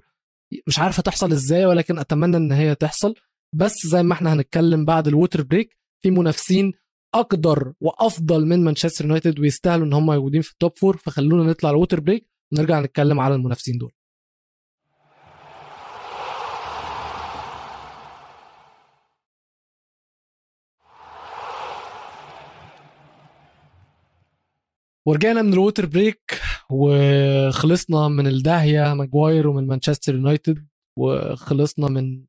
مش عارف هتحصل إزاي ولكن أتمنى إن هي تحصل بس زي ما إحنا هنتكلم بعد ال water break في منافسين أقدر وأفضل من مانشستر يونايتد ويستاهلوا إن هم موجودين في ال top four فخلونا نطلع ال water break ونرجع نتكلم على المنافسين دول. ورجعنا من ال water break وخلصنا من الداهية ماجواير ومن مانشستر يونايتد وخلصنا من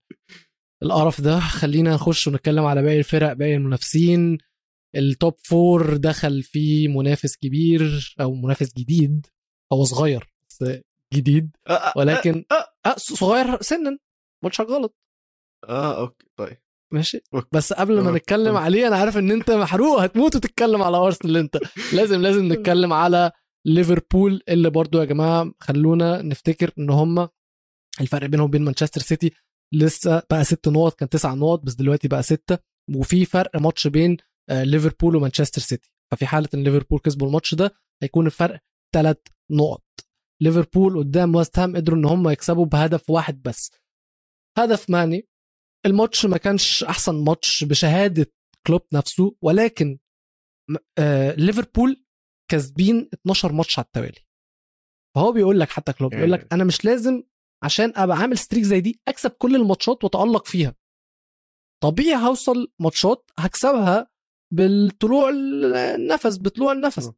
القرف ده. خلينا نخش ونتكلم على باقي الفرق باقي المنافسين. ال top four دخل فيه منافس كبير أو منافس جديد. هو صغير بس جديد. آه، آه، ولكن آه. أه صغير سنا. مش غلط. أه okay طيب. ماشي. بس قبل ما نتكلم. عليه أنا عارف إن أنت محروق. هتموت وتتكلم على أرسنال أنت. لازم لازم نتكلم على ليفربول اللي برضو يا جماعة خلونا نفتكر إن هم الفرق بينهم وبين مانشستر سيتي لسه بقى ست نقط كان تسع نقط بس دلوقتي بقى ستة. وفي فرق ماتش بين ليفربول ومانشستر سيتي. ففي حالة إن ليفربول كسبوا الماتش ده هيكون الفرق ثلاث نقط. ليفربول قدام ويست هام قدروا إن هم يكسبوا بهدف واحد بس. هدف ماني. الماتش ما كانش أحسن ماتش بشهادة كلوب نفسه ولكن آه ليفربول كاسبين 12 ماتش على التوالي. فهو بيقول لك حتى كلوب بيقول لك أنا مش لازم عشان أبقى عامل streak زي دي أكسب كل الماتشات وأتألق فيها. طبيعي هوصل ماتشات هكسبها بالطلوع النفس بطلوع النفس. م.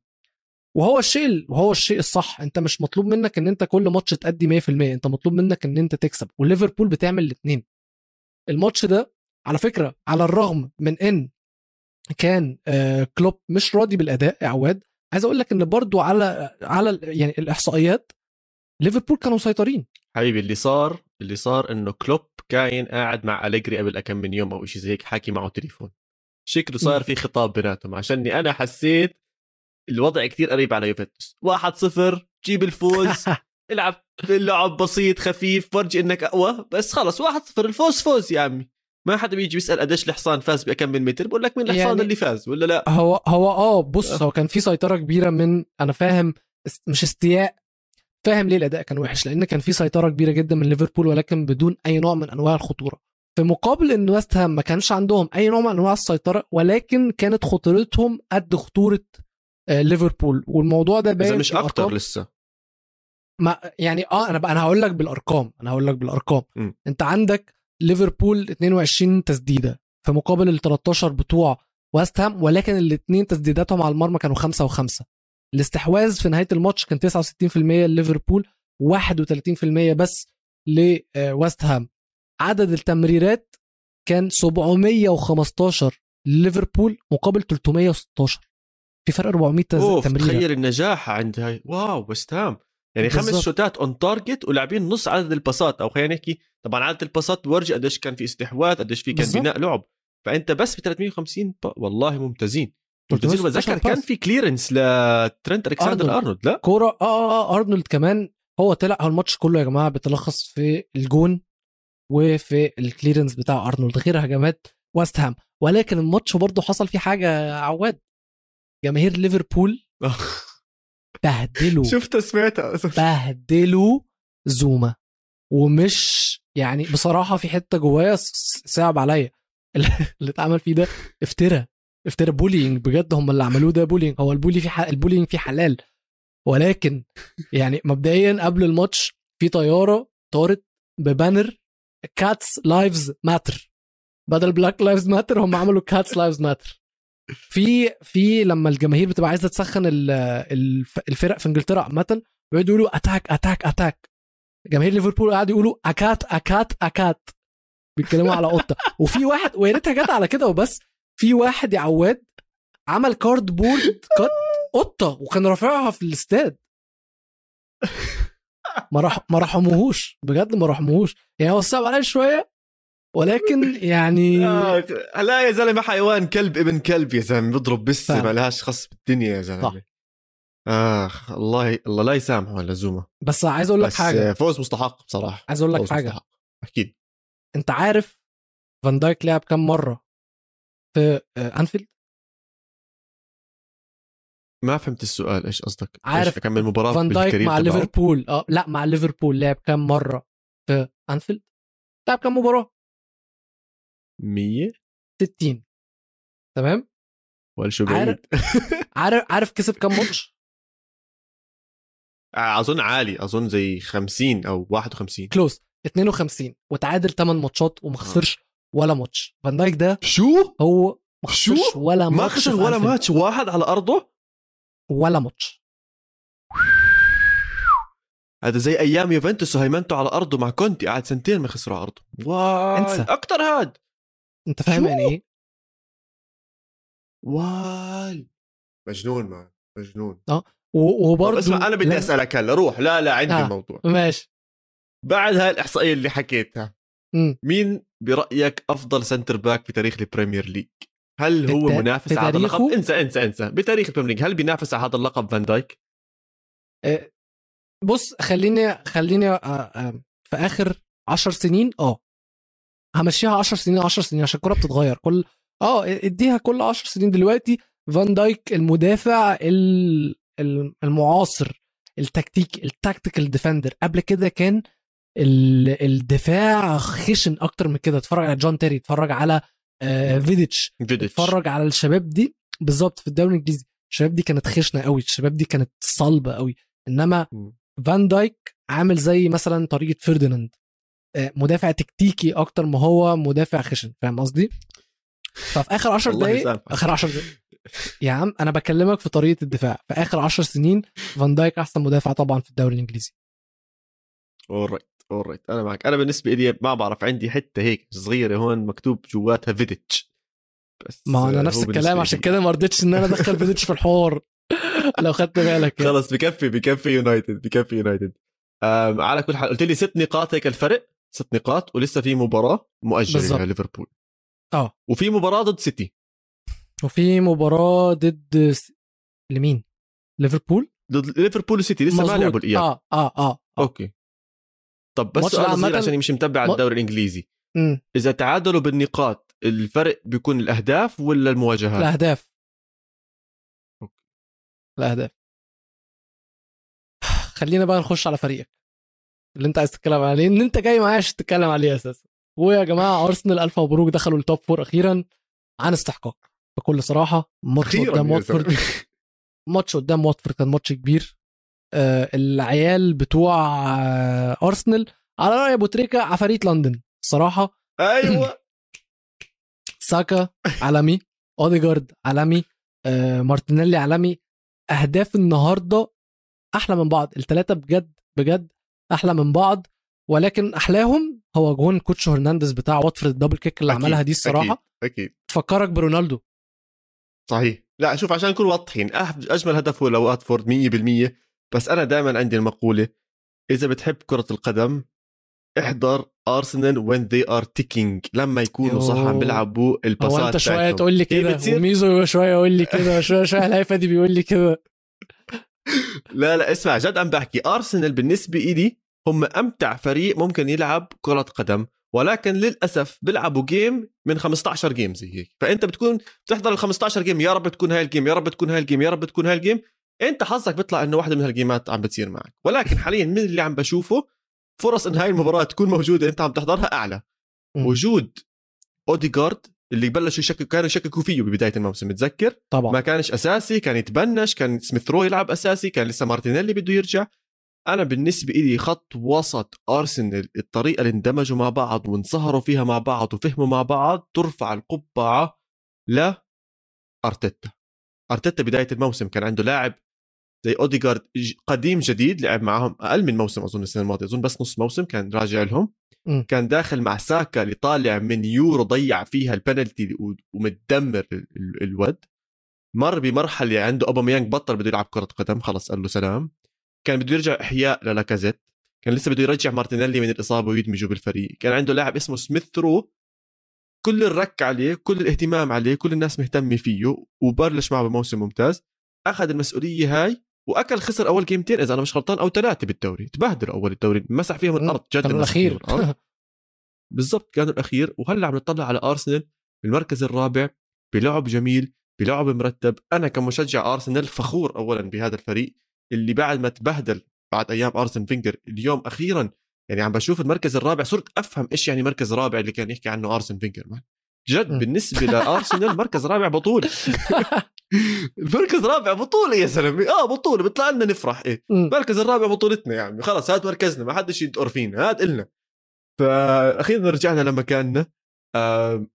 وهو الشيء وهو الشيء الصح. انت مش مطلوب منك ان انت كل ماتش تأدي 100% انت مطلوب منك ان انت تكسب. وليفربول بتعمل الاثنين الماتش ده على فكرة على الرغم من ان كان آه، كلوب مش راضي بالأداء يا عواد عايز أقول لك إن برضو على على يعني الإحصائيات ليفربول كانوا مسيطرين. حبيبي اللي صار اللي صار إنه كلوب كاين قاعد مع أليجري قبل كم من يوم أو شيء زي هيك حاكي معه تليفون. شكله صار في خطاب بيناتهم عشاني أنا حسيت الوضع كتير قريب على يوفنتوس. 1-0 جيب الفوز العب اللعب بسيط خفيف فرجي إنك أقوى بس خلص 1-0 الفوز فوز يا عمي. ما حدا بيجي بيسأل قديش الحصان فاز بكم من متر بقول لك مين الحصان يعني- اللي فاز ولا لا؟ هو هو آه بص هو كان في سيطرة كبيرة من أنا فاهم مش استياء فاهم ليه الأداء كان وحش لأن كان في سيطرة كبيرة جدا من ليفربول ولكن بدون أي نوع من أنواع الخطورة. في مقابل إن ويست هام ما كانش عندهم أي نوع من أنواع السيطرة ولكن كانت خطورتهم قد خطورة آه، ليفربول. والموضوع ده باين مش. أكتر لسه. ما يعني آه أنا بقى أنا هقول لك بالأرقام أنا هقول لك بالأرقام. م. أنت عندك ليفربول 22 تسديدة في مقابل ال 13 بتوع ويست هام ولكن الاثنين تسديداتهم على المرمى كانوا خمسة وخمسة. الاستحواذ في نهاية الماتش كان 69% لليفربول 31% بس لويست هام عدد التمريرات كان 715 لليفربول مقابل 316 في فرق 400 تز- أوف تمريرة. تخيل النجاح عند هاي. واو وست هام. يعني خمس بالظبط. شوتات اون تارجت ولاعبين نص عدد الباسات أو خلينا نحكي طبعا عدد الباسات بورجي قديش كان في استحواذ قديش في كان. بناء لعب. فأنت بس ب 350 با... والله ممتازين. ممتازين 316 وبتذكر كان. في كليرنس لترنت الكسندر. أرنولد. لا؟ كورة آه آه أرنولد كمان. هو طلع هو الماتش كله يا جماعة بيتلخص في الجون. وفي الكليرنس بتاع أرنولد. غير هجمات ويست هام. ولكن الماتش برضه حصل فيه حاجة عواد. جماهير ليفربول بهدلوا. شفتها سمعتها بهدلوا زوما. ومش يعني بصراحة في حتة جوايا صعب عليا. اللي اتعمل فيه ده افترى افترى bullying بجد هم اللي عملوه ده bullying هو ال bully في. ال bullying فيه حلال. ولكن يعني مبدئيا قبل الماتش في طيارة طارت ب banner cats lives matter بدل black lives matter هم عملوا cats lives matter في في لما الجماهير بتبقى عايزة تسخن ال- الف- الفرق في إنجلترا عامة بيقعدوا يقولوا attack attack attack جماهير ليفربول قاعدوا يقولوا a cat a cat a cat بيتكلموا على قطة. وفي واحد ويا ريتها جت على كده وبس. في واحد يا عواد عمل cardboard cut قطة وكان رافعها في الاستاد. ما رح ما رحموهوش. بجد ما رحموهوش. يعني هو صعب عليه شوية ولكن يعني لا يا زلمة حيوان كلب ابن كلب يا زلمة بيضرب بس فاهم. ما لهاش خص بالدنيا يا. زلمة. آخ الله الله لا يسامحه لزومه بس عايز أقول لك بس حاجة. فوز مستحق بصراحة. عايز أقول لك حاجة. مستحق. أكيد أنت عارف فان دايك لعب كام مرة في آه، أنفيلد؟ ما فهمت السؤال إيش قصدك؟ عارف كمل مباراه فان دايك مع؟ ليفربول آه لا مع ليفربول لعب كام مرة في أنفيلد؟ لعب كام مباراة؟ 100 60 تمام؟ ولا شو عارف- بعيد؟ عارف عارف كسب كام ماتش؟ أظن عالي أظن زي 50 أو 51 close 52 وتعادل 8 ماتشات وما خسرش ولا ماتش. فان دايك ده شو؟ هو ما؟ خسرش ولا ما ماتش خسر في ولا. ماتش واحد على أرضه؟ ولا ماتش. هذا زي أيام يوفنتوس وهيمنته على أرضه مع كونتي قعد سنتين ما خسروا على أرضه. واي انسى. أكثر هاد. أنت فاهم؟ يعني إيه؟ واي. مجنون ما مجنون. طب وبرضه اسمع أنا بدي لا- أسألك هلا روح. لا لا عندي آه. الموضوع. ماشي. بعد هاي الإحصائية اللي حكيتها مم. مين برأيك أفضل centre back في تاريخ البريمير ليج هل هو بتا- منافس على هذا اللقب؟ انسى انسى انسى. بتاريخ البريمير هل بينافس على هذا اللقب فان دايك؟ آه، بص خليني خليني آه، آه، في آخر 10 سنين آه. همشيها 10 سنين 10 سنين عشان الكوره بتتغير. كل آه اديها كل 10 سنين. دلوقتي فان دايك المدافع ال- ال- المعاصر التكتيك ال tactical defender. قبل كده كان ال- الدفاع خشن أكتر من كده. اتفرج على جون تيري اتفرج على آه، فيديتش فيديتش اتفرج على الشباب دي بالظبط في الدوري الإنجليزي. الشباب دي كانت خشنة قوي الشباب دي كانت صلبة قوي. إنما. فان دايك عامل زي مثلا طريقة فرديناند آه، مدافع تكتيكي أكتر ما هو مدافع خشن فاهم قصدي؟ ففي آخر 10 الله دقايق. آخر 10 دقايق. يا عم أنا بكلمك في طريقة الدفاع. في آخر 10 سنين فان دايك أحسن مدافع طبعا في الدوري الإنجليزي. alright أنا معك. أنا بالنسبة لي ما بعرف عندي حتة هيك صغيرة هون مكتوب جواتها فيديتش بس ما أنا نفس الكلام عشان. كده ما رضيتش إن أنا أدخل فيديتش في الحوار. لو خدت بالك يعني. خلص بكفي بكفي يونايتد بكفي يونايتد على كل حال قلت لي ست نقاط هيك الفرق. ست نقاط ولسه في مباراة مؤجلة. ليفربول. آه. وفي مباراة ضد سيتي. وفي مباراة ضد س- لمين؟ ليفربول؟ ضد ليفربول وسيتي لسه ما مظبوط. لعبوا الإياب. آه آه آه, آه. okay. طب بس سؤال صغير عشان مش متبع ما- الدوري الإنجليزي. مم. إذا تعادلوا بالنقاط الفرق بيكون الأهداف ولا المواجهات؟ الأهداف. okay. الأهداف. خلينا بقى نخش على فريقك. اللي انت عايز تتكلم عليه ان انت جاي معايا عشان تتكلم عليه أساسا. ويا جماعة أرسنال ألف مبروك دخلوا ال top four أخيرا عن استحقاق. بكل صراحة ماتش قدام واتفورد. ماتش قدام واتفورد كان ماتش كبير. العيال بتوع آه أرسنال. على رأي أبو تريكة عفاريت لندن. الصراحه أيوه. ساكا عالمي. أوديجارد عالمي. آه، مارتينيلي عالمي. أهداف النهارده أحلى من بعض. الثلاثه بجد بجد أحلى من بعض. ولكن أحلاهم هو جون كوتشو هرنانديز بتاع واتفورد ال double kick اللي أكيد، عملها دي الصراحة. أكيد أكيد. تفكرك برونالدو. صحيح. لا شوف عشان نكون واضحين أجمل هدف هو لواتفورد 100% بس أنا دائما عندي المقولة إذا بتحب كرة القدم احضر ارسنال when they are ticking لما يكونوا صح عم. بيلعبوا الباسات أنت شوية. تقول لي كده وميزو شوية يقول لي كده شوية شوية الهيفا دي بيقول لي كده لا لا اسمع جد عم بحكي ارسنال بالنسبة إلي هم أمتع فريق ممكن يلعب كرة قدم ولكن للأسف بيلعبوا game من 15 game زي هيك فأنت بتكون بتحضر ال 15 game يا رب تكون هاي ال game يا رب تكون هاي ال game يا رب تكون هاي ال game انت حظك بيطلع انه واحدة من هالجيمات عم بتصير معك. ولكن حاليا من اللي عم بشوفه فرص إن هاي المباراة تكون موجودة انت عم تحضرها أعلى. وجود اوديجارد اللي بلشوا يشككوا كانوا يشككوا فيه ببداية الموسم متذكر؟ طبعا. ما كانش أساسي كان يتبنش كان سميث رو يلعب أساسي كان لسه مارتينيلي بده يرجع. أنا بالنسبة لي خط وسط أرسنال الطريقة اللي اندمجوا مع بعض وانصهروا فيها مع بعض وفهموا مع بعض ترفع القبعة ل أرتيتا. أرتيتا بداية الموسم كان عنده لاعب زي اوديجارد قديم جديد لعب معهم أقل من موسم أظن السنة الماضية. أظن بس نص موسم كان راجع لهم. مم. كان داخل مع ساكا اللي طالع من يورو ضيع فيها البنالتي ومتدمر ال- ال- الود. مر بمرحلة عنده أوباميانج بطل بده يلعب كرة قدم خلص قال له سلام. كان بده يرجع إحياء للاكازيت. كان لسه بده يرجع مارتينيلي من الإصابة ويدمجه بالفريق. كان عنده لاعب اسمه سميث رو. كل الركي عليه كل الاهتمام عليه كل الناس مهتمة فيه وبلش معه بموسم ممتاز. أخذ المسؤولية هاي وأكل خسر أول جيمتين إذا أنا مش غلطان أو ثلاثة بالدوري تبهدلوا أول الدوري مسح فيهم الأرض. جد الأخير. بالضبط كانوا الأخير. وهلأ عم نطلع على أرسنال بالمركز الرابع بلعب جميل بلعب مرتب. أنا كمشجع أرسنال فخور اولا بهذا الفريق اللي بعد ما تبهدل بعد أيام أرسن فينجر اليوم أخيرا. يعني عم بشوف المركز الرابع. صرت أفهم إيش يعني مركز رابع اللي كان يحكي عنه أرسن فينجر. جد. بالنسبة لأرسنال مركز رابع بطوله المركز رابع بطوله يا زلمة. آه بطوله بيطلع لنا نفرح. إيه. المركز الرابع بطولتنا يا عمي. خلص هات مركزنا ما حدش يدور فينا هات إلنا. فاخيرا رجعنا لمكاننا. آه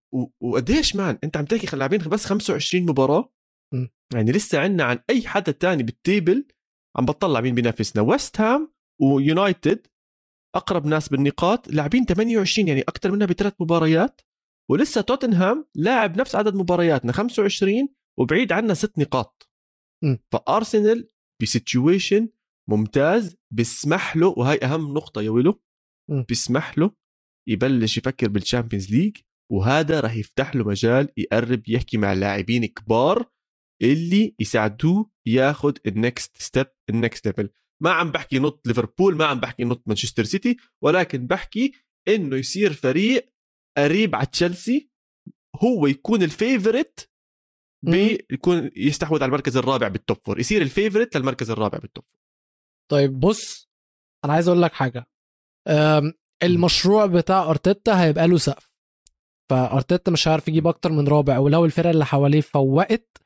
وقديش مان أنت عم تحكي لاعبين بس 25 مباراة. م. يعني لسه عندنا عن أي حدا تاني بال table عم بطلع مين بينافسنا. ويست هام ويونايتد أقرب ناس بالنقاط. لاعبين 28 يعني أكثر منا بثلاث مباريات. ولسه توتنهام لاعب نفس عدد مبارياتنا 25 وبعيد عنا ست نقاط م. فأرسنال ب situation ممتاز بيسمح له وهي أهم نقطة يا ويلو م. بيسمح له يبلش يفكر بال Champions League وهذا راح يفتح له مجال يقرب يحكي مع لاعبين كبار اللي يساعدوه ياخذ ال next step ال next level ما عم بحكي not ليفربول ما عم بحكي not مانشستر سيتي ولكن بحكي إنه يصير فريق قريب على تشيلسي هو يكون ال favorite بيكون يستحوذ على المركز الرابع بال top four يصير ال favorite للمركز الرابع بالتوب فور طيب بص أنا عايز أقول لك حاجة. المشروع بتاع أرتيتا هيبقى له سقف. فأرتيتا مش هيعرف يجيب أكتر من رابع ولو الفرق اللي حواليه فوقت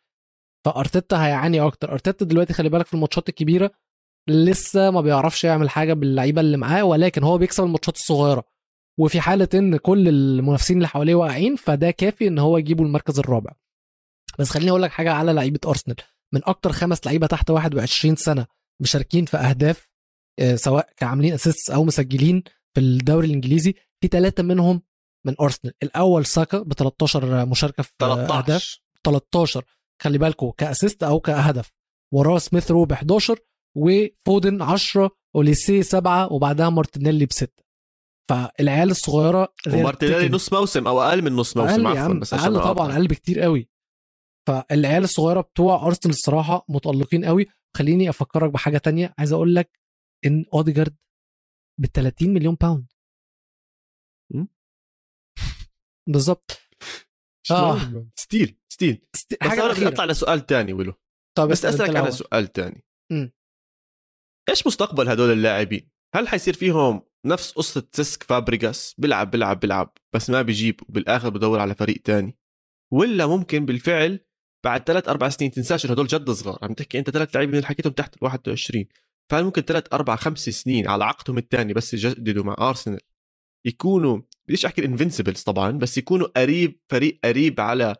فأرتيتا هيعاني أكتر. أرتيتا دلوقتي خلي بالك في الماتشات الكبيرة لسه ما بيعرفش يعمل حاجة باللعيبة اللي معاه ولكن هو بيكسب الماتشات الصغيرة. وفي حالة إن كل المنافسين اللي حواليه واقعين فده كافي إن هو يجيبه المركز الرابع. بس خليني أقول لك حاجة على لعيبة أرسنال. من أكتر خمس لعيبة تحت 21 سنة مشاركين في أهداف آه، سواء كعاملين assist أو مسجلين في الدوري الإنجليزي في ثلاثة منهم من أرسنال. الأول ساكا ب 13 مشاركة في آه، أهداف. 13 13 خلي بالكم ك assist أو كهدف. وراه سميث رو ب 11 وفودن 10 أوليسي 7 وبعدها مارتينيلي بستة. فالعيال الصغيرة ومارتينيلي نص موسم أو أقل من نص موسم عفوا بس عشان أقل طبعا. أقل بكتير قوي فالعيال الصغيرة بتوع أرسنال الصراحة متألقين قوي خليني أفكرك بحاجة تانية عايز أقول لك إن أوديجارد ب 30 مليون باوند م? بالظبط. شلون؟ steal steal است- بس حاجة أنا بدي اطلع لسؤال تاني ولو طب بس أسألك على. سؤال تاني مم. إيش مستقبل هدول اللاعبين؟ هل حيصير فيهم نفس قصة سيسك فابريغاس؟ بيلعب بيلعب بيلعب بس ما بيجيب وبالآخر بدور على فريق تاني. ولا ممكن بالفعل بعد ثلاث أربع سنين تنساش إنه هدول جد صغار. عم تحكي أنت ثلاث لعيبة من اللي حكيتهم تحت ال 21 فهل ممكن ثلاث أربع خمس سنين على عقدهم الثاني بس يجددوا مع أرسنال؟ يكونوا بديش أحكي ال Invincibles طبعا بس يكونوا قريب فريق قريب على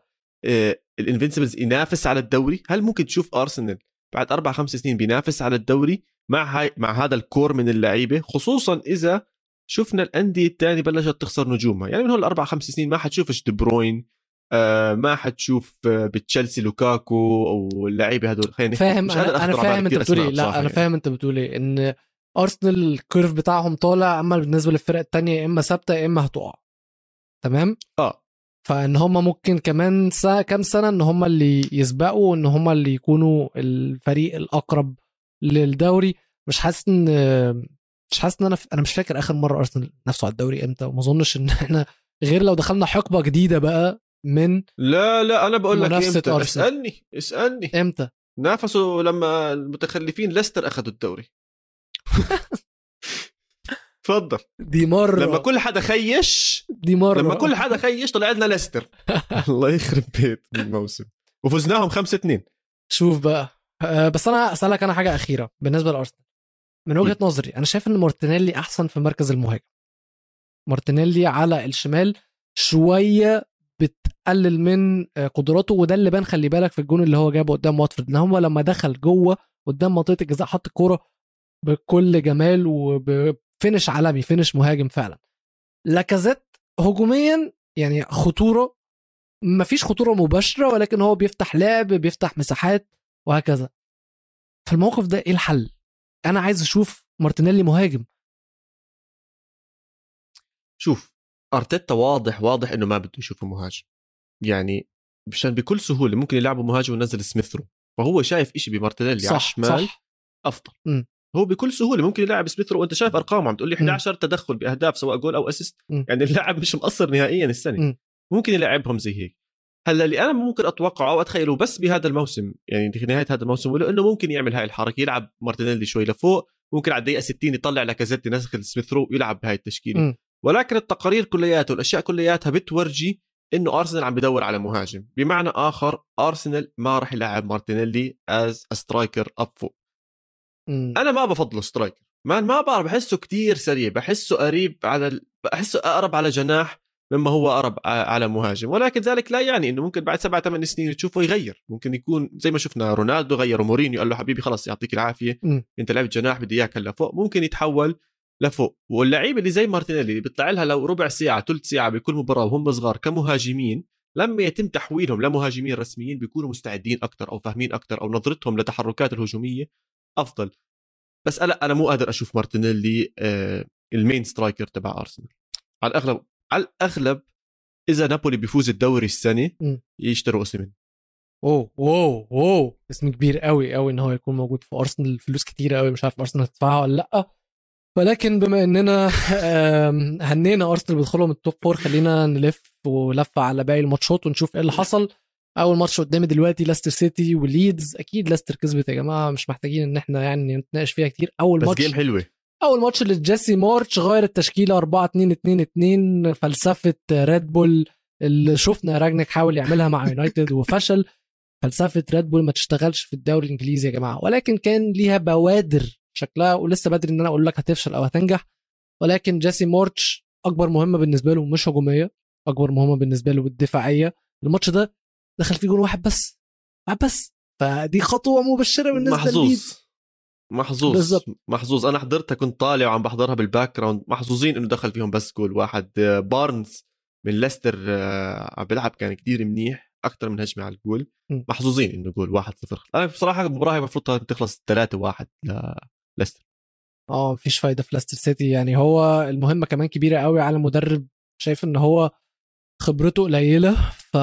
ال Invincibles ينافس على الدوري؟ هل ممكن تشوف أرسنال بعد أربع خمس سنين بينافس على الدوري؟ مع هاي مع هذا ال core من اللعيبة خصوصا إذا شفنا الأندية الثانية بلشت تخسر نجومها. يعني من هول الأربع خمس سنين ما حتشوفش دي بروين آه ما حتشوف آه بتشيلسي لوكاكو أو اللعيبه هدول. خلينا. فاهم أنا أخطر على فاهم أنت كتير بتقول أسماء لا أنا يعني. فاهم أنت بتقول إيه. إن أرسنال ال curve بتاعهم طالع أما بالنسبة للفرق التانية يا إما ثابتة يا إما هتقع. تمام؟ آه. فإن هم ممكن كمان سنة كام سنة إن هم اللي يسبقوا وان هم اللي يكونوا الفريق الأقرب للدوري. مش حاسس إن مش حاسس إن أنا أنا مش فاكر آخر مرة أرسنال نفسه على الدوري إمتى. وما أظنش إن إحنا غير لو دخلنا حقبة جديدة بقى من لا لا أنا بقول لك إمتى؟ أرسنال. اسألني اسألني. إمتى؟ نافسوا لما المتخلفين ليستر اخذوا الدوري. تفضل دي مرة. لما كل حدا خيش دي مرة. لما كل حدا خيش طلع لنا ليستر. الله يخرب بيت الموسم. وفزناهم 5 2 شوف بقى. بس أنا أسألك أنا حاجة أخيرة بالنسبة لأرسنال. من وجهة نظري أنا شايف إن مارتينيلي أحسن في مركز المهاجم. مارتينيلي على الشمال شوية بتقلل من آه، قدراته وده اللي بان خلي بالك في الجون اللي هو جابه قدام واتفورد. إن هو لما دخل جوه قدام منطقة الجزاء حط الكورة بكل جمال وب finish عالمي finish مهاجم فعلا. لاكازيت هجوميا يعني خطورة مفيش خطورة مباشرة ولكن هو بيفتح لعب بيفتح مساحات. وهكذا. في الموقف ده إيه الحل؟ أنا عايز أشوف مارتينيلي مهاجم. شوف أرتيتا واضح واضح إنه ما بده يشوفه مهاجم. يعني مشان بكل سهولة ممكن يلعبوا مهاجم وينزل سميثرو فهو شايف إشي بمارتينيلي على صح الشمال. صح. أفضل. م. هو بكل سهولة ممكن يلعب سميث رو وأنت شايف ارقامه عم تقول لي م. 11 تدخل بأهداف سواء جول أو assist. يعني اللاعب مش مقصر نهائيا السنة. م. ممكن يلعبهم زي هيك. هلا اللي أنا ممكن أتوقعه أو أتخيله بس بهذا الموسم يعني نهاية هذا الموسم ولو إنه ممكن يعمل هاي الحركة يلعب مارتينيلي شوي لفوق ممكن على الدقيقة 60 يطلع لاكازيت ينزل سميث رو ويلعب بهاي التشكيلة م. ولكن التقارير كلياتها والاشياء كلياتها بتورجي إنه أرسنال عم بدور على مهاجم بمعنى آخر أرسنال ما راح يلعب مارتينيلي as striker اب فوق. أنا ما بفضله striker ما ما بعرف بحسه كتير سريع بحسه قريب على ال... بحسه أقرب على جناح مما هو أقرب ع- على مهاجم. ولكن ذلك لا يعني إنه ممكن بعد سبعة ثمان سنين تشوفه يغير. ممكن يكون زي ما شفنا رونالدو غير مورينيو قال له حبيبي خلص يعطيك العافية مم. أنت لعبت جناح بدي إياك هلا فوق. ممكن يتحول لفوق. واللعيبة اللي زي مارتينيلي اللي بيطلع لها لو ربع ساعة ثلث ساعة بكل مباراة وهم صغار كمهاجمين لما يتم تحويلهم لمهاجمين رسميين بيكونوا مستعدين أكثر أو فاهمين أكثر أو نظرتهم لتحركات الهجومية أفضل. بس أنا أنا مو قادر أشوف مارتينيلي آه، ال main striker تبع أرسنال. على الأغلب على الأغلب إذا نابولي بيفوز الدوري السنة. يشتروا أوسيمين. اوه اوه اوه اسم كبير قوي قوي إن هو يكون موجود في أرسنال. فلوس كتيرة قوي مش عارف أرسنال هتدفعها ولا لأ. ولكن بما إننا هنينا أرسنال بيدخلوا من ال top four خلينا نلف لفة على باقي الماتشات ونشوف إيه اللي حصل. أول ماتش قدامي دلوقتي لاستر سيتي وليدز. أكيد لاستر كسبت يا جماعة مش محتاجين إن إحنا يعني نتناقش فيها كتير. أول بس ماتش game حلوة. أول ماتش لجيسي مارتش غير التشكيلة 4 2 2 2 فلسفة ريد بول اللي شفنا رانجنيك حاول يعملها مع يونايتد وفشل. فلسفة ريد بول ما تشتغلش في الدوري الإنجليزي يا جماعة. ولكن كان ليها بوادر شكلها ولسه بدري إن أنا أقول لك هتفشل أو هتنجح. ولكن جيسي مارتش أكبر مهمة بالنسبة له مش هجومية أكبر مهمة بالنسبة له الدفاعيه الماتش ده دخل فيه جول واحد بس واحد بس. فدي خطوة مبشرة بالنسبة محظوظ. محظوظ بالظبط. محظوظ. أنا حضرتها كنت طالع وعم بحضرها بال background محظوظين إنه دخل فيهم بس جول واحد. بارنز من ليستر آه، عم بيلعب كان كتير منيح أكثر من هجمة على الجول. محظوظين إنه جول واحد صفر. أنا بصراحة المباراه هي المفروض تخلص 3 1 لليستر آه مفيش فايدة في لاستر سيتي يعني هو المهمة كمان كبيرة قوي على مدرب شايف إن هو خبرته قليلة. ف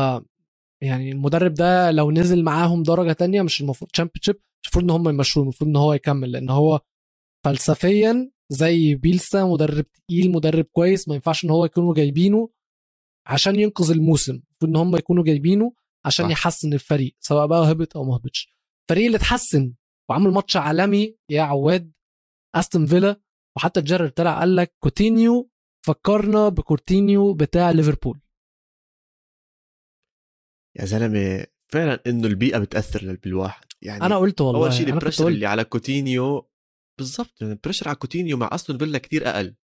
يعني المدرب ده لو نزل معاهم درجة تانية مش المفروض تشامبيونشيب المفروض إن هم يمشوه المفروض إن هو يكمل لأن هو فلسفيا زي بيلسا مدرب تقيل مدرب كويس ما ينفعش إن هو يكونوا جايبينه عشان ينقذ الموسم المفروض إن هم يكونوا جايبينه عشان صح. يحسن الفريق سواء بقى هبط أو ما هبطش. الفريق اللي اتحسن وعمل ماتش عالمي يا عواد أستون فيلا وحتى جيرارد طلع قال لك كوتينيو فكرنا بكورتينيو بتاع ليفربول. يا زلمة فعلا إنه البيئة بتأثر بالواحد يعني أنا قلت والله اول شيء ال pressure اللي على كوتينيو بالضبط يعني ال pressure على كوتينيو مع أستون فيلا كتير أقل.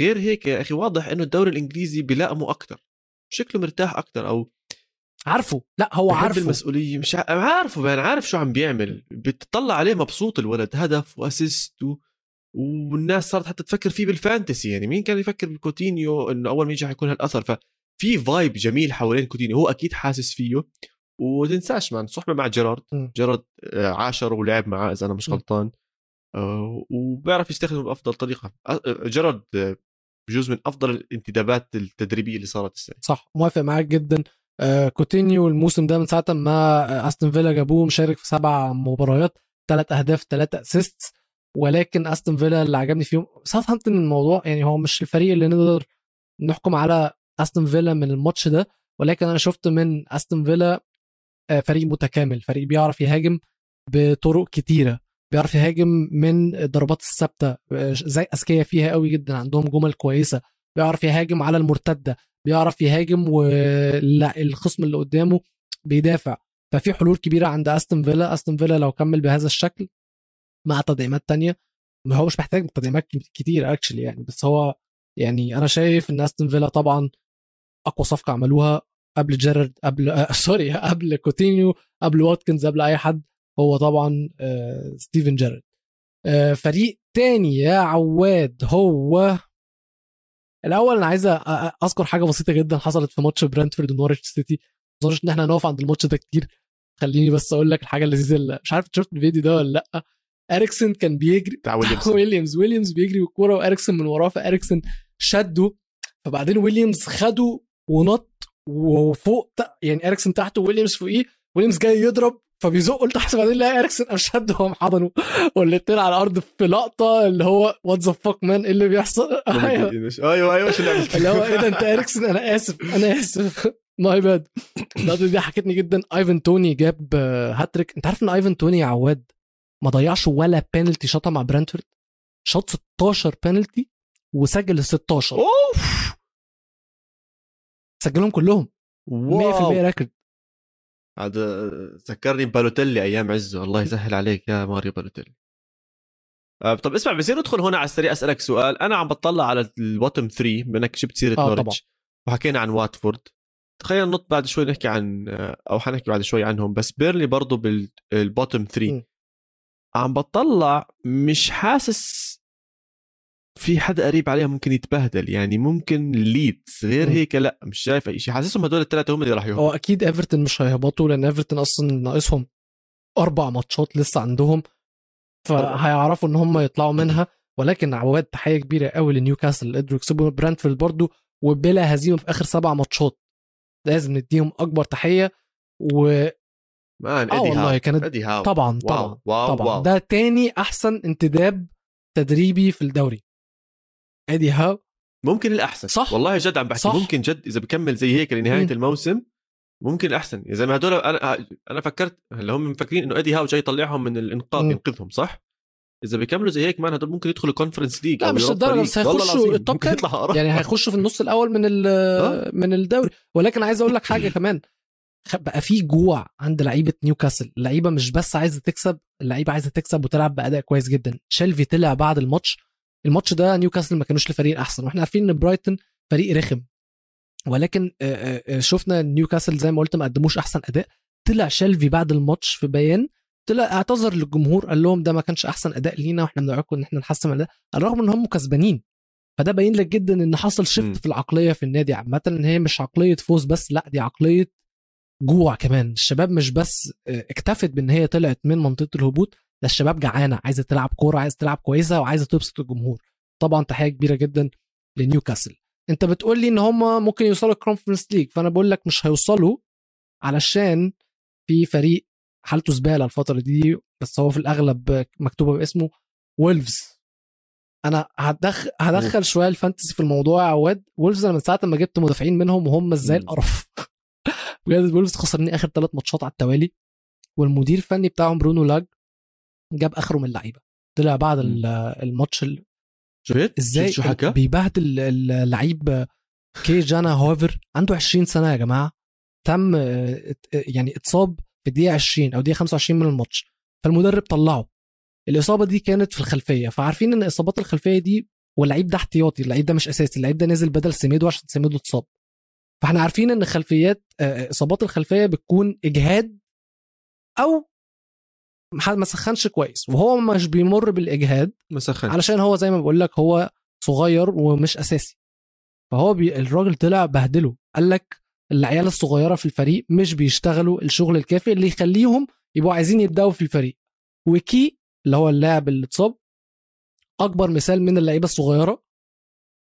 غير هيك يا أخي واضح إنه الدوري الإنجليزي بيلائمه أكثر شكله مرتاح أكثر أو عارفه لأ هو عارفه. المسؤولية مش عارفه يعني عارف شو عم بيعمل. بتطلع عليه مبسوط الولد هدف و assist و... والناس صارت حتى تفكر فيه بال fantasy يعني مين كان يفكر بكوتينيو إنه أول ما يجي حيكون هالأثر؟ ففي vibe جميل حوالين كوتينيو هو أكيد حاسس فيه. وتنساش مان صحبه مع جيرارد. جيرارد آه، عاشر ولعب معاه إذا أنا مش. غلطان. آه، وبيعرف يستخدمه بأفضل طريقة. آه، جيرارد بجوز من أفضل الانتدابات التدريبية اللي صارت السنة صح موافق معاك جدا. كوتينيو الموسم ده من ساعة ما أستون فيلا جابوه مشارك في سبع مباريات ثلاث أهداف ثلاثة اسيست ولكن أستون فيلا اللي عجبني فيهم ساوثهامبتون الموضوع يعني هو مش الفريق اللي نقدر نحكم على أستون فيلا من الماتش ده ولكن أنا شفت من أستون فيلا فريق متكامل. فريق بيعرف يهاجم بطرق كتيرة. بيعرف يهاجم من الضربات الثابتة زي أذكياء فيها قوي جدا عندهم جمل كويسة. بيعرف يهاجم على المرتدة. بيعرف يهاجم والخصم اللي قدامه بيدافع. ففي حلول كبيرة عند أستون فيلا. أستون فيلا لو كمل بهذا الشكل مع تدعيمات تانية هو مش محتاج تدعيمات كتير actually يعني بس هو يعني أنا شايف إن أستون فيلا طبعا أقوى صفقة عملوها قبل جيرارد قبل آه sorry قبل كوتينيو قبل واتكنز قبل أي حد هو طبعا آه ستيفن جيرارد. آه فريق تاني يا عواد هو الأول أنا عايز أذكر حاجة بسيطة جدا حصلت في ماتش برنتفورد ونوريتش سيتي. ما اظنش إن إحنا هنقف عند الماتش ده كتير. خليني بس أقول لك الحاجة اللذيذة اللي مش عارف شفت الفيديو ده ولا لأ. إريكسن كان بيجري بتاع ويليامز. ويليامز ويليامز بيجري بالكورة وإريكسن من وراه فإريكسن شده. فبعدين ويليامز خده ونط وفوق يعني اريكسن تحته ويليامز فوقيه ويليامز جاي يضرب فبيزقه لتحت بعدين لقى اريكسن قام شده وقام حضنه والاتنين على الأرض في لقطة اللي هو what the fuck man إيه اللي بيحصل؟ أيوه. أيوه. أيوه شو اللي هو إيه ده أنت اريكسن أنا آسف أنا آسف. my bad اللقطه دي حكتني جدا. إيفان توني جاب هاتريك أنت عارف إن إيفان توني يا عواد ما ضيعش ولا بينالتي شاطها مع برنتفورد شاط 16 بينالتي وسجل ال 16 أوف! سجلهم كلهم. 100% wow record هذا ذكرني ببالوتيلي أيام عزه. الله يسهل عليك يا ماريو بالوتيلي. آه، طب اسمع بصير ندخل هنا على السريع أسألك سؤال. أنا عم بطلع على ال bottom 3 منك جبت سيرة آه، نورتش وحكينا عن واتفورد. تخيل نط بعد شوي نحكي عن آه، أو حنحكي بعد شوي عنهم. بس بيرلي برضه بال bottom 3 م. عم بطلع مش حاسس في حدا قريب عليها ممكن يتبهدل يعني ممكن ليدز غير. هيك لا مش شايف اي شيء حاسسهم هدول الثلاثه هم اللي راح يهبطوا. هو أكيد إيفرتون مش هيهبطوا لأن إيفرتون أصلا ناقصهم أربع ماتشات لسه عندهم فهيعرفوا إن هم يطلعوا منها. ولكن عواد تحية كبيرة قوي لنيوكاسل. اللي قدروا يكسبوا برنتفورد برضو وبلا هزيمة في آخر سبع ماتشات. لازم نديهم أكبر تحية و man آه ايدي والله هاو كانت هاو. طبعا طبعا wow wow طبعا. wow. ده تاني أحسن انتداب تدريبي في الدوري. ايدي هاو ممكن الأحسن صح. والله جد عم بحكي صح. ممكن جد إذا بكمل زي هيك لنهاية مم. الموسم ممكن الأحسن إذا ما هدول أنا أنا فكرت هلأ هم مفكرين إنه ايدي هاو جاي يطلعهم من الإنقاذ مم. ينقذهم صح إذا بيكملوا زي هيك man هدول ممكن يدخلوا Conference League لا مش للدرجة. بس هيخشوا ال top ممكن 10 يطلع أقرب. يعني هيخشوا في النص الأول من آه. من الدوري ولكن عايز أقول لك حاجة كمان بقى في جوع عند لعيبة نيوكاسل اللعيبة مش بس عايزة تكسب اللعيبة عايزة تكسب وتلعب بأداء كويس جدا شيلفي طلع بعد الماتش الماتش ده نيوكاسل ما كانوش الفريق الاحسن وإحنا عارفين إن برايتون فريق رخم. ولكن آه، آه، آه، شفنا نيوكاسل زي ما قلت ما قدموش أحسن أداء. طلع شيلفي بعد الماتش في بيان. طلع اعتذر للجمهور قال لهم ده ما كانش أحسن أداء لينا وإحنا بندعوكم إن إحنا نحسن الأداء على الرغم إن هم كسبانين. فده باين لك جدا إن حصل. shift في العقلية في النادي عامة إن هي مش عقلية فوز بس لأ دي عقلية جوع كمان. الشباب مش بس آه، اكتفت بإن هي طلعت من منطقة الهبوط ده الشباب جعانة عايزة تلعب كورة عايزة تلعب كويسة وعايزة تبسط الجمهور. طبعا تحية كبيرة جدا لنيوكاسل. أنت بتقول لي إن هم ممكن يوصلوا ال Conference League فأنا بقول لك مش هيوصلوا علشان في فريق حالته زبالة الفترة دي بس هو في الأغلب مكتوبة باسمه وولفز أنا هدخل هدخل شوية ال fantasy في الموضوع يا عواد وولفز أنا من ساعة ما جبت مدافعين منهم وهم إزاي. القرف. بجد وولفز خسرني آخر ثلاث ماتشات على التوالي والمدير الفني بتاعهم برونو لاج جاب آخره من اللعيبة. طلع بعد الماتش ال- شفت؟ إزاي شو حكى؟ بيبهدل اللعيب كي جانا هوفر عنده 20 سنة يا جماعة. تم آه، آه، يعني اتصاب في الدقيقة 20 أو دقيقه 25 من الماتش. فالمدرب طلعه. الإصابة دي كانت في الخلفية. فعارفين إن اصابات الخلفية دي واللعيب ده احتياطي اللعيب ده مش أساسي اللعيب ده نزل بدل سيميدو عشان سيميدو اتصاب. فاحنا عارفين إن خلفيات آه، إصابات الخلفية بتكون إجهاد أو ما سخنش كويس وهو مش بيمر بالإجهاد مسخن علشان هو زي ما بقول لك هو صغير ومش أساسي. فهو بي الراجل طلع بهدله قال لك العيال الصغيرة في الفريق مش بيشتغلوا الشغل الكافي اللي يخليهم يبقوا عايزين يبدأوا في الفريق. وكي اللي هو اللاعب اللي اتصاب أكبر مثال من اللعيبة الصغيرة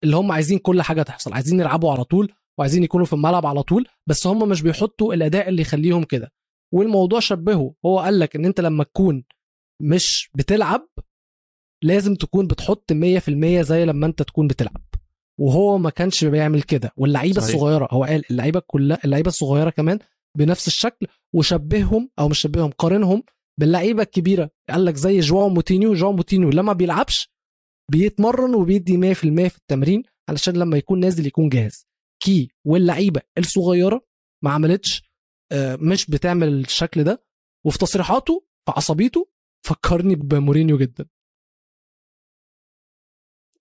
اللي هم عايزين كل حاجة تحصل عايزين يلعبوا على طول وعايزين يكونوا في الملعب على طول بس هم مش بيحطوا الأداء اللي يخليهم كده. والموضوع شبهه. هو قال لك إن أنت لما تكون مش بتلعب لازم تكون بتحط 100% زي لما أنت تكون بتلعب. وهو ما كانش بيعمل كده. واللعيبة. الصغيرة هو قال اللعيبة كلها اللعيبة الصغيرة كمان بنفس الشكل وشبههم أو مش شبههم قارنهم باللعيبة الكبيرة. قال لك زي جواو موتينيو جواو موتينيو لما بيلعبش بيتمرن وبيدي 100% في التمرين علشان لما يكون نازل يكون جاهز. كي واللعيبة الصغيرة ما عملتش آه، مش بتعمل الشكل ده وفي تصريحاته في عصبيته فكرني بمورينيو جدا.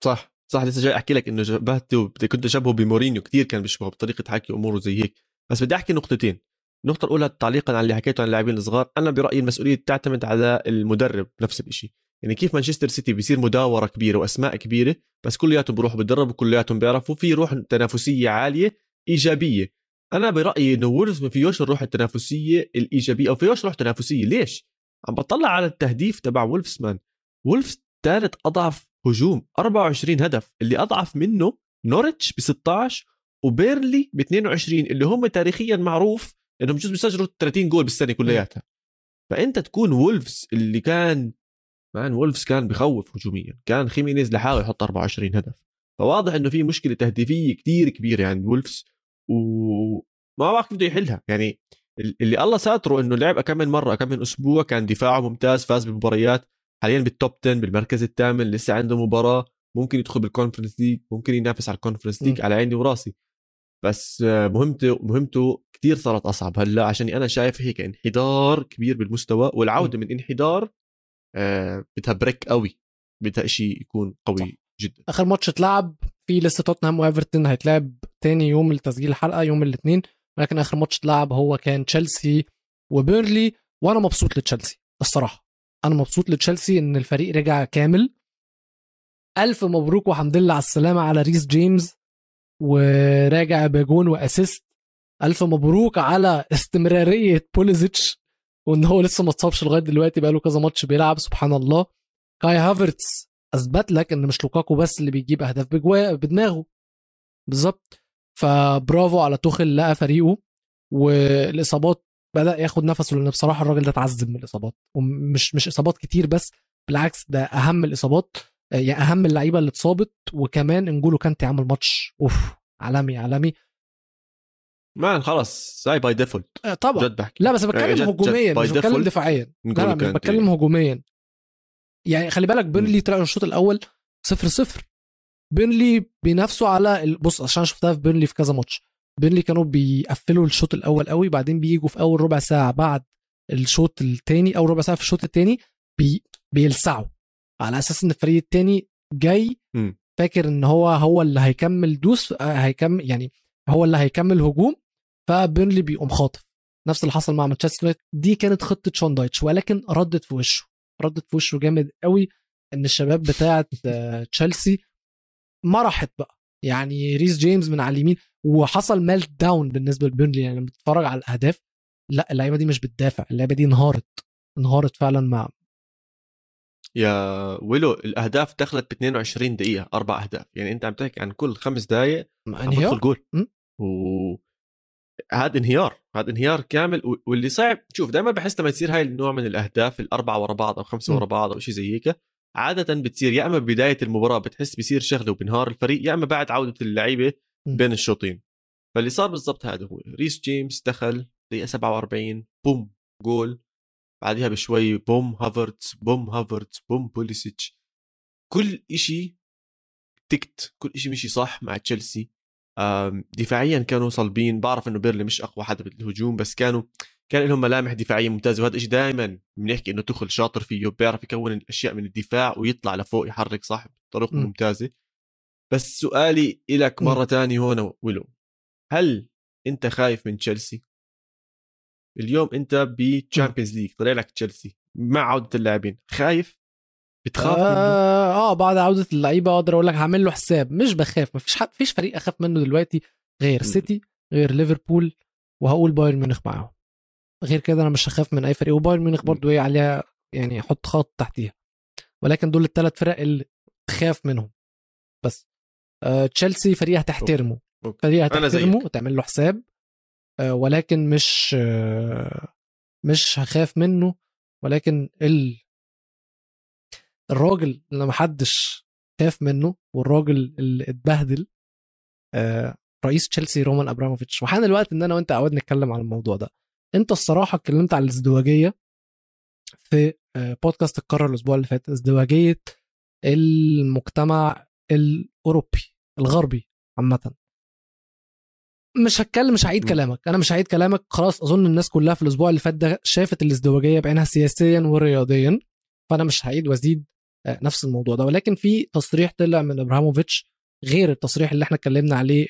صح صح لسه جاي أحكي لك إنه شبهته كنت شبهه بمورينيو كثير كان بيشبهه بطريقة حكي اموره زي هيك. بس بدي أحكي نقطتين. النقطة الأولى تعليقا على اللي حكيته عن اللاعبين الصغار، أنا برأيي المسؤولية تعتمد على المدرب نفس الشيء، يعني كيف مانشستر سيتي بيصير مداورة كبيرة وأسماء كبيرة بس كلياتهم بيروحوا بيتدربوا كلياتهم بيعرفوا في روح تنافسية عالية إيجابية، أنا برأيي إنه وولفز ما فيوش الروح التنافسية الإيجابية أو فيوش روح تنافسية، ليش؟ عم بطلع على التهديف تبع وولفز man، وولفز ثالث أضعف هجوم 24 هدف. اللي أضعف منه نورتش ب 16 وبيرلي ب 22 اللي هم تاريخيا معروف إنهم بجوز بيسجلوا 30 جول بالسنة كلياتها. فأنت تكون وولفز اللي كان man وولفز كان بخوف هجوميا. كان خيمينيز لحاله يحط 24 هدف. فواضح إنه في مشكلة تهديفية كتير كبيرة عند وولفز وما بعرف كيف بده يحلها. يعني اللي الله ساتره إنه لعب كم من مرة كم من أسبوع كان دفاعه ممتاز فاز بالمباريات حاليا بال top 10 بالمركز الثامن لسه عنده مباراة. ممكن يدخل بال Conference League ممكن ينافس على ال Conference League على عيني وراسي. بس مهمته مهمته كثير صارت أصعب. هلأ عشان أنا شايف هيك انحدار كبير بالمستوى والعودة من انحدار بدها break قوي بدها شيء يكون قوي صح. جدا. آخر ماتش اتلعب في لسه توتنهام وايفرتون هيتلعب تاني يوم لتسجيل الحلقة يوم الاثنين ولكن آخر ماتش اتلعب هو كان تشيلسي وبيرنلي وأنا مبسوط لتشيلسي الصراحة. أنا مبسوط لتشيلسي إن الفريق رجع كامل. ألف مبروك وحمد لله على السلامة على ريس جيمس وراجع بجون و assist. ألف مبروك على استمرارية بوليسيتش وإن هو لسه ما اتصابش لغاية دلوقتي بقى له كذا ماتش بيلعب سبحان الله. كاي هافرتس أثبت لك إن مش لوكاكو بس اللي بيجيب أهداف بدماغه. بالظبط. فبرافو على توخل لقى فريقه والإصابات بدأ ياخد نفسه لأن بصراحة الراجل ده اتعذب من الإصابات. ومش مش إصابات كتير بس بالعكس ده أهم الإصابات يعني أهم اللعيبة اللي اتصابت وكمان إنجولو كانتي عمل ماتش. أوف عالمي عالمي. man خلاص زي باي ديفولت طبعا. جد بحكي. لا بس بتكلم جد هجوميا جد مش بتكلم دفاعيا. لا بتكلم هجوميا. يعني خلي بالك بيرنلي طلع الشوط الأول صفر صفر. بيرنلي بينافسوا على بص عشان شفتها في بيرنلي في كذا ماتش. بيرنلي كانوا بيقفلوا الشوط الأول قوي بعدين بيجوا في أول ربع ساعة بعد الشوط الثاني أو ربع ساعة في الشوط الثاني بي بيلسعوا. على أساس إن الفريق الثاني جاي م. فاكر إن هو هو اللي هيكمل دوس آه، هيكمل يعني هو اللي هيكمل هجوم. فبيرنلي بيقوم خاطف. نفس اللي حصل مع مانشستر دي كانت خطة شون دايتش ولكن ردت في وشه. ردت في وشه جامد قوي إن الشباب بتاعه آه، تشيلسي ما راحت بقى. يعني ريس جيمس من على اليمين وحصل meltdown بالنسبة لبيرنلي. يعني لما بتتفرج على الأهداف لا اللعيبة دي مش بتدافع اللعيبة دي انهارت. انهارت فعلا مع يا ويلو الأهداف دخلت ب 22 دقيقة أربع أهداف. يعني أنت عم تحكي عن كل خمس دقائق إنهيار؟ جول. و هذا انهيار هذا انهيار كامل واللي صعب شوف دائما بحس لما يصير هاي النوع من الأهداف الأربعة ورا بعض أو خمسة ورا بعض أو شيء زي هيك عادة بتصير يا إما ببداية المباراة بتحس بيصير شغلة وبنهار الفريق يا إما بعد عودة اللعيبة بين الشوطين. فاللي صار بالضبط هذا هو ريس جيمس دخل دقيقة 47 بوم جول بعدها بشوي boom هافرتس boom هافرتس boom بوليسيتش كل إشي تكت كل إشي مشي صح مع تشيلسي. دفاعيا كانوا صلبين. بعرف إنه بيرنلي مش أقوى حدا بالهجوم بس كانوا كان لهم ملامح دفاعية ممتازة. وهذا الشيء دائما بنحكي إنه توخل شاطر فيه بيعرف يكون الأشياء من الدفاع ويطلع لفوق يحرك صح بطريقه ممتازة. بس سؤالي لك مرة ثانية هون ويلو هل أنت خايف من تشيلسي؟ اليوم أنت ب Champions League طلع لك تشيلسي مع عودة اللاعبين خايف؟ بتخاف آه, منه؟ آه بعد عودة اللعيبة أقدر أقول لك هعمل له حساب. مش بخاف ما فيش حد فيش فريق أخاف منه دلوقتي غير سيتي غير ليفربول وهقول بايرن ميونخ معاهم. غير كده أنا مش هخاف من أي فريق. وبايرن ميونخ برضه إيه عليها يعني حط خط تحتيها. ولكن دول الثلاث فرق اللي تخاف منهم. بس. آه تشيلسي فريق هتحترمه. فريق هتحترمه وتعمل له حساب. آه ولكن مش آه مش هخاف منه. ولكن ال الراجل اللي محدش خاف منه والراجل اللي اتبهدل آه رئيس تشيلسي رومان أبراموفيتش. وحان الوقت إن أنا وأنت عاود نتكلم على الموضوع ده. أنت الصراحة اتكلمت على الازدواجية في آه، بودكاست اتكرر الأسبوع اللي فات ازدواجية المجتمع الأوروبي الغربي عامة. مش هتكلم مش هعيد. كلامك. أنا مش هعيد كلامك. خلاص أظن الناس كلها في الأسبوع اللي فات ده شافت الازدواجية بعينها سياسيا ورياضيا. فأنا مش هعيد وأزيد نفس الموضوع ده. ولكن في تصريح طلع من إبراهيموفيتش غير التصريح اللي إحنا اتكلمنا عليه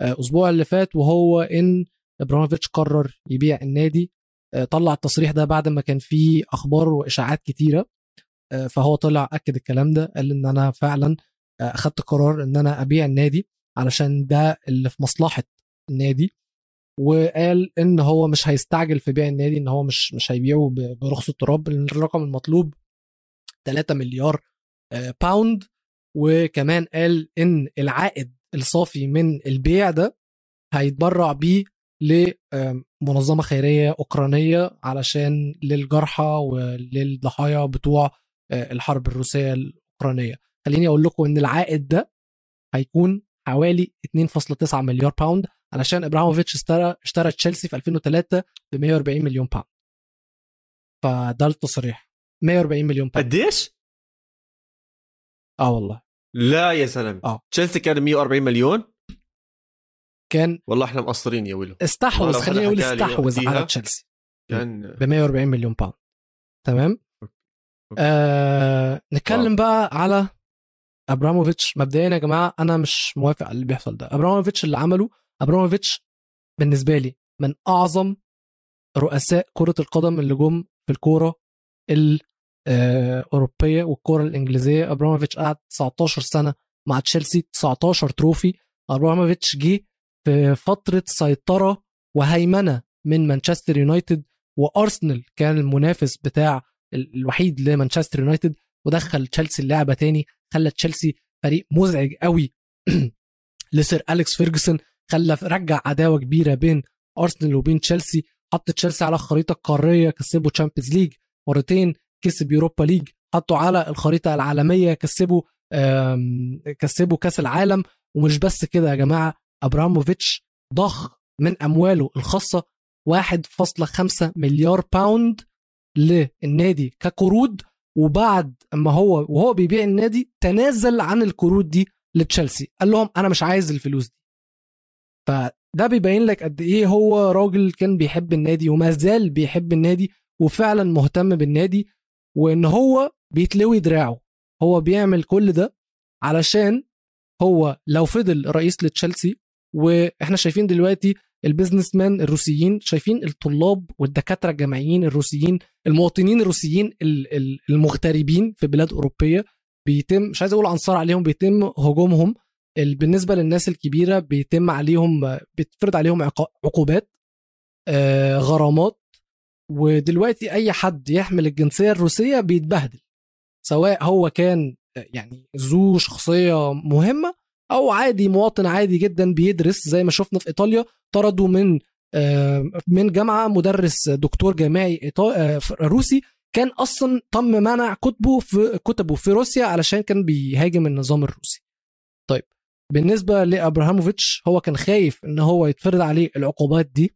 الأسبوع اللي فات وهو إن إبراهيموفيتش قرر يبيع النادي. آه، طلع التصريح ده بعد ما كان في أخبار وإشاعات كتيرة. آه، فهو طلع أكد الكلام ده قال إن أنا فعلا آه، أخدت قرار إن أنا أبيع النادي علشان ده اللي في مصلحة النادي. وقال إن هو مش هيستعجل في بيع النادي إن هو مش مش هيبيعه برخص التراب الرقم المطلوب 3 مليار آه، باوند وكمان قال إن العائد الصافي من البيع ده هيتبرع بيه لمنظمه خيرية أوكرانية علشان للجرحى وللضحايا بتوع آه، الحرب الروسية الأوكرانية. خليني أقول لكم إن العائد ده هيكون حوالي 2.9 مليار pound علشان أبراموفيتش اشترى اشترى تشيلسي في 2003 ب 140 مليون باوند فده التصريح. 140 مليون pound قديش؟ آه والله. لا يا زلمه آه. تشيلسي كان 140 مليون؟ كان والله إحنا مقصرين يا ويلو. استحوذ حكى لي استحوذ على تشيلسي. كان ب 140 مليون pound تمام؟ okay. آه نتكلم بقى على أبراموفيتش. مبدئيا يا جماعة أنا مش موافق على اللي بيحصل ده. أبراموفيتش اللي عمله أبراموفيتش بالنسبة لي من أعظم رؤساء كرة القدم اللي جم في الكورة الاوروبيه والكورة الإنجليزية. ابراموفيتش قعد 19 سنة مع تشيلسي 19 trophy. ابراموفيتش جه في فترة سيطرة وهيمنة من مانشستر يونايتد وأرسنال كان المنافس بتاع ال- الوحيد لمانشستر يونايتد ودخل تشيلسي اللعبة تاني. خلى تشيلسي فريق مزعج قوي لسير أليكس فيرجسون. خلى رجع عداوة كبيرة بين أرسنال وبين تشيلسي. حط تشيلسي على الخريطه القاريه كسبوا Champions League مرتين. كسب Europa League حطوا على الخريطة العالمية كسبوا كسبوا كأس العالم. ومش بس كده يا جماعة أبراموفيتش ضخ من أمواله الخاصة 1.5 مليار pound للنادي كقروض وبعد اما هو وهو بيبيع النادي تنازل عن القروض دي لتشيلسي. قال لهم أنا مش عايز الفلوس دي. فده بيبين لك قد إيه هو راجل كان بيحب النادي وما زال بيحب النادي وفعلا مهتم بالنادي. وإن هو بيتلوي دراعه. هو بيعمل كل ده علشان هو لو فضل رئيس لتشيلسي وإحنا شايفين دلوقتي ال businessmen الروسيين شايفين الطلاب والدكاترة الجامعيين الروسيين المواطنين الروسيين ال- ال- المغتربين في بلاد أوروبية بيتم مش عايز أقول عنصر عليهم بيتم هجومهم. ال- بالنسبة للناس الكبيرة بيتم عليهم بيتفرض عليهم عقوبات آه، غرامات. ودلوقتي أي حد يحمل الجنسية الروسية بيتبهدل سواء هو كان يعني ذو شخصية مهمة أو عادي مواطن عادي جدا بيدرس زي ما شفنا في إيطاليا طردوا من آه، من جامعة مدرس دكتور جامعي آه، روسي كان أصلا تم منع كتبه في كتبه في روسيا علشان كان بيهاجم النظام الروسي. طيب بالنسبة لابراهاموفيتش هو كان خايف إن هو يتفرض عليه العقوبات دي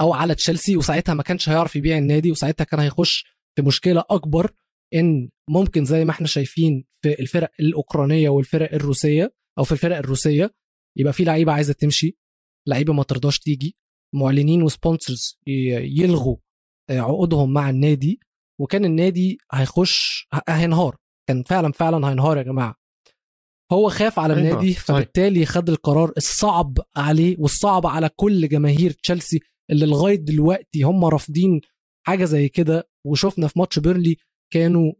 أو على تشيلسي وساعتها ما كانش هيعرف يبيع النادي وساعتها كان هيخش في مشكلة أكبر إن ممكن زي ما إحنا شايفين في الفرق الأوكرانية والفرق الروسية أو في الفرق الروسية يبقى في لعيبة عايزة تمشي لعيبة ما ترضاش تيجي معلنين وسبونسرز يلغوا آه، عقودهم مع النادي وكان النادي هيخش هينهار كان فعلا فعلا هينهار يا جماعة هو خاف على هينهار، النادي. فبالتالي خد القرار الصعب عليه والصعب على كل جماهير تشيلسي اللي لغاية دلوقتي هم رافضين حاجة زي كده. وشفنا في ماتش بيرنلي كانوا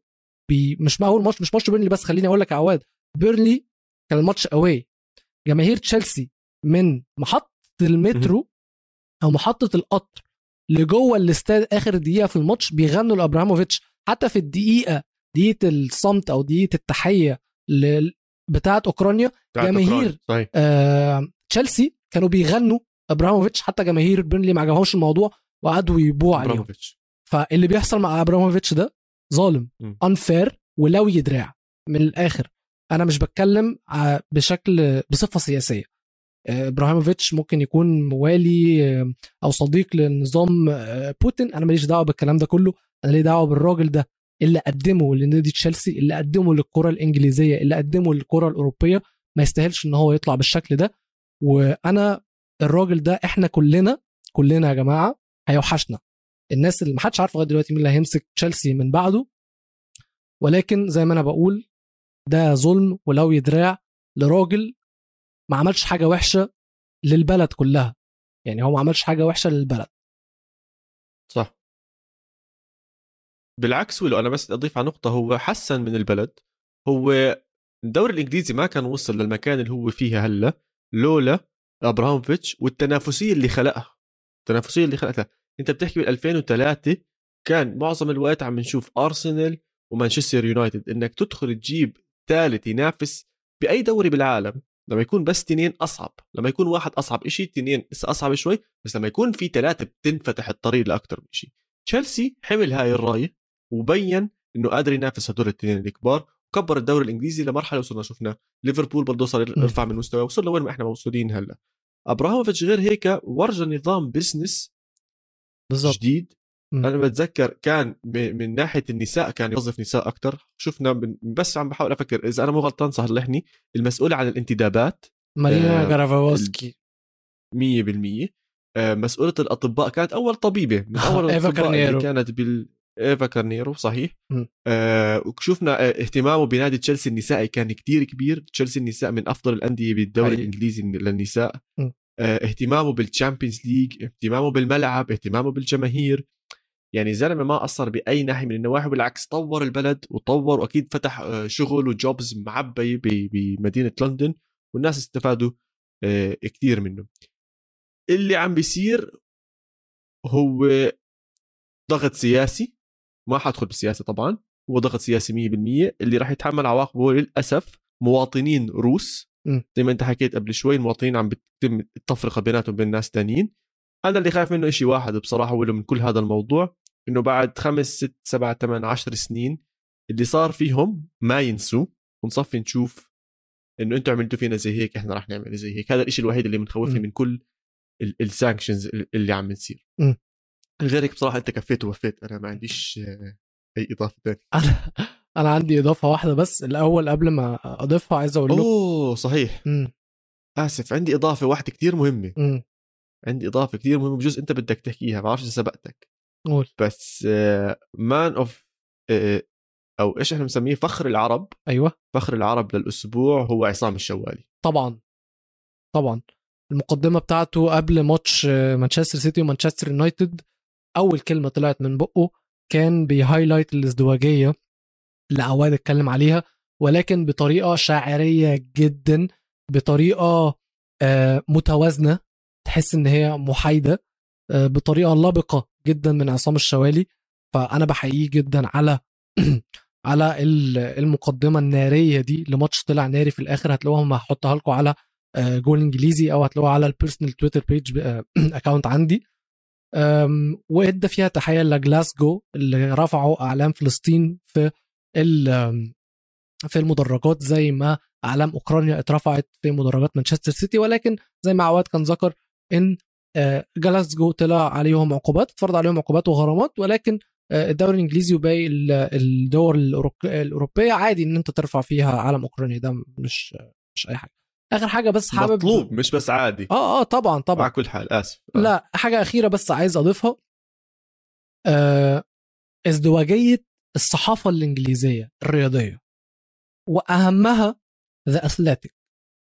بي مش معقول ماتش مش ماتش بيرنلي بس خليني أقول لك يا عواد. بيرنلي كان الماتش away. جماهير تشيلسي من محطة المترو أو محطة القطر لجوه الاستاد آخر دقيقة في الماتش بيغنوا لابراهيموفيتش حتى في الدقيقة دقيقة الصمت أو دقيقة التحية بتاعة أوكرانيا بتاعت جماهير. آه، تشيلسي كانوا بيغنوا ابراهيموفيتش حتى جماهير بيرنلي ما عجبهمش الموضوع وقعدوا يبوعوا عليهم. فاللي بيحصل مع ابراهيموفيتش ده ظالم. unfair ولوي دراع من الآخر أنا مش بتكلم بشكل بصفة سياسية. آه، إبراهيموفيتش ممكن يكون موالي آه، أو صديق لنظام آه، بوتين. أنا ماليش دعوة بالكلام ده كله. أنا ليه دعوة بالراجل ده؟ اللي قدمه لنادي تشيلسي اللي قدمه للكرة الإنجليزية اللي قدمه للكرة الأوروبية ما يستاهلش إن هو يطلع بالشكل ده. وأنا الراجل ده إحنا كلنا كلنا يا جماعة هيوحشنا. الناس اللي محدش عارف لغاية دلوقتي مين اللي هيمسك تشيلسي من بعده. ولكن زي ما أنا بقول ده ظلم ولو يدراع لراجل ما عملش حاجة وحشة للبلد كلها. يعني هو ما عملش حاجة وحشة للبلد. صح. بالعكس ولو أنا بس أضيف على نقطة هو حسن من البلد. هو الدوري الإنجليزي ما كان وصل للمكان اللي هو فيها هلأ. لولا ابراهاموفيتش والتنافسية اللي خلقها. التنافسية اللي خلقتها. انت بتحكي بال 2003 كان معظم الوقت عم نشوف أرسنال ومانشستر يونايتد. إنك تدخل تجيب ثالث ينافس بأي دوري بالعالم لما يكون بس تنين أصعب. لما يكون واحد أصعب شيء تنين لسه أصعب شوي بس لما يكون في ثلاثة بتنفتح الطريق لاكثر من شيء تشيلسي حمل هاي الرايه وبين إنه قادر ينافس هدول الاثنين الكبار وكبر الدوري الإنجليزي لمرحلة وصلنا شفنا ليفربول برضه صار يرفع من مستواه. وصلنا وين ما إحنا موصولين هلأ. ابراهاموفيتش غير هيك ورجى نظام بزنس بالظبط جديد. مم. أنا بتذكر كان من ناحية النساء كان يوظف نساء أكثر شفنا من- بس عم بحاول أفكر إذا أنا مو غلطان صلحني المسؤوله عن الانتدابات مارينا آه، جرانوفسكايا 100% آه، مسؤولة الأطباء كانت أول طبيبة من أول إيفا الأطباء. اللي كانت بال إيفا كارنيرو صحيح. آه وشفنا آه، اهتمامه بنادي تشيلسي النسائي كان كتير كبير تشيلسي النساء من أفضل الأندية بالدوري حقيقي. الإنجليزي للنساء م. آه اهتمامه بال Champions League اهتمامه بالملعب اهتمامه بالجماهير يعني زلمة ما قصر بأي ناحية من النواحي بالعكس طور البلد وطور وأكيد فتح آه، شغل و jobs معبية ب- بمدينة لندن والناس استفادوا آه، كتير منه اللي عم بيصير هو ضغط سياسي ما حادخل بالسياسة طبعا هو ضغط سياسي 100% اللي راح يتحمل عواقبه للأسف مواطنين روس. زي ما انت حكيت قبل شوي المواطنين عم بتتم التفرقه بيناتهم وبين ناس تانيين. أنا اللي خايف منه شيء واحد بصراحة وله من كل هذا الموضوع إنه بعد خمس ست سبعة ثمان عشر سنين اللي صار فيهم ما ينسوا ونصفي نشوف إنه أنتم عملتوا فينا زي هيك إحنا راح نعمل زي هيك. هذا الشيء الوحيد اللي مخوفني م. من كل ال sanctions اللي عم بتصير. م. غير هيك بصراحة أنت كفيت ووفيت أنا ما عنديش آه، أي إضافة ثانية أنا أنا عندي إضافة واحدة بس الأول قبل ما أضيفها عايز أقول لكم أوه صحيح. مم، آسف عندي إضافة واحدة كتير مهمة. مم، عندي إضافة كتير مهمة بجوز أنت بدك تحكيها ما بعرفش إذا سبقتك. قول. بس man of أو إيش إحنا بنسميه؟ فخر العرب. أيوه. فخر العرب للأسبوع هو عصام الشوالي. طبعا. طبعا. المقدمة بتاعته قبل ماتش آه، مانشستر سيتي ومانشستر يونايتد أول كلمة طلعت من بقه كان بي highlight الازدواجية اللي عواد اتكلم عليها ولكن بطريقة شاعرية جدا بطريقة آه، متوازنة تحس إن هي محايدة آه، بطريقة لبقة جدا من عصام الشوالي. فأنا بحييه جدا على على ال- المقدمة النارية دي لماتش طلع ناري في الآخر هتلاقوهم هحطها لكم على آه، جول إنجليزي أو هتلاقوها على ال personal Twitter page account عندي. وإدى فيها تحية لجلاسجو اللي رفعوا أعلام فلسطين في في المدرجات زي ما أعلام أوكرانيا اترفعت في مدرجات مانشستر سيتي. ولكن زي ما عواد كان ذكر إن آه، جلاسجو طلع عليهم عقوبات اتفرض عليهم عقوبات وغرامات. ولكن آه، الدوري الإنجليزي وباقي ال- الدول الأوروبية عادي إن أنت ترفع فيها علم اوكرانيا ده مش مش أي حاجة. آخر حاجة بس حابب مطلوب مش بس عادي. آه آه طبعا طبعا. على كل حال آسف. آه. لا حاجة أخيرة بس عايز أضيفها. آه ازدواجية الصحافة الإنجليزية الرياضية. وأهمها The Athletic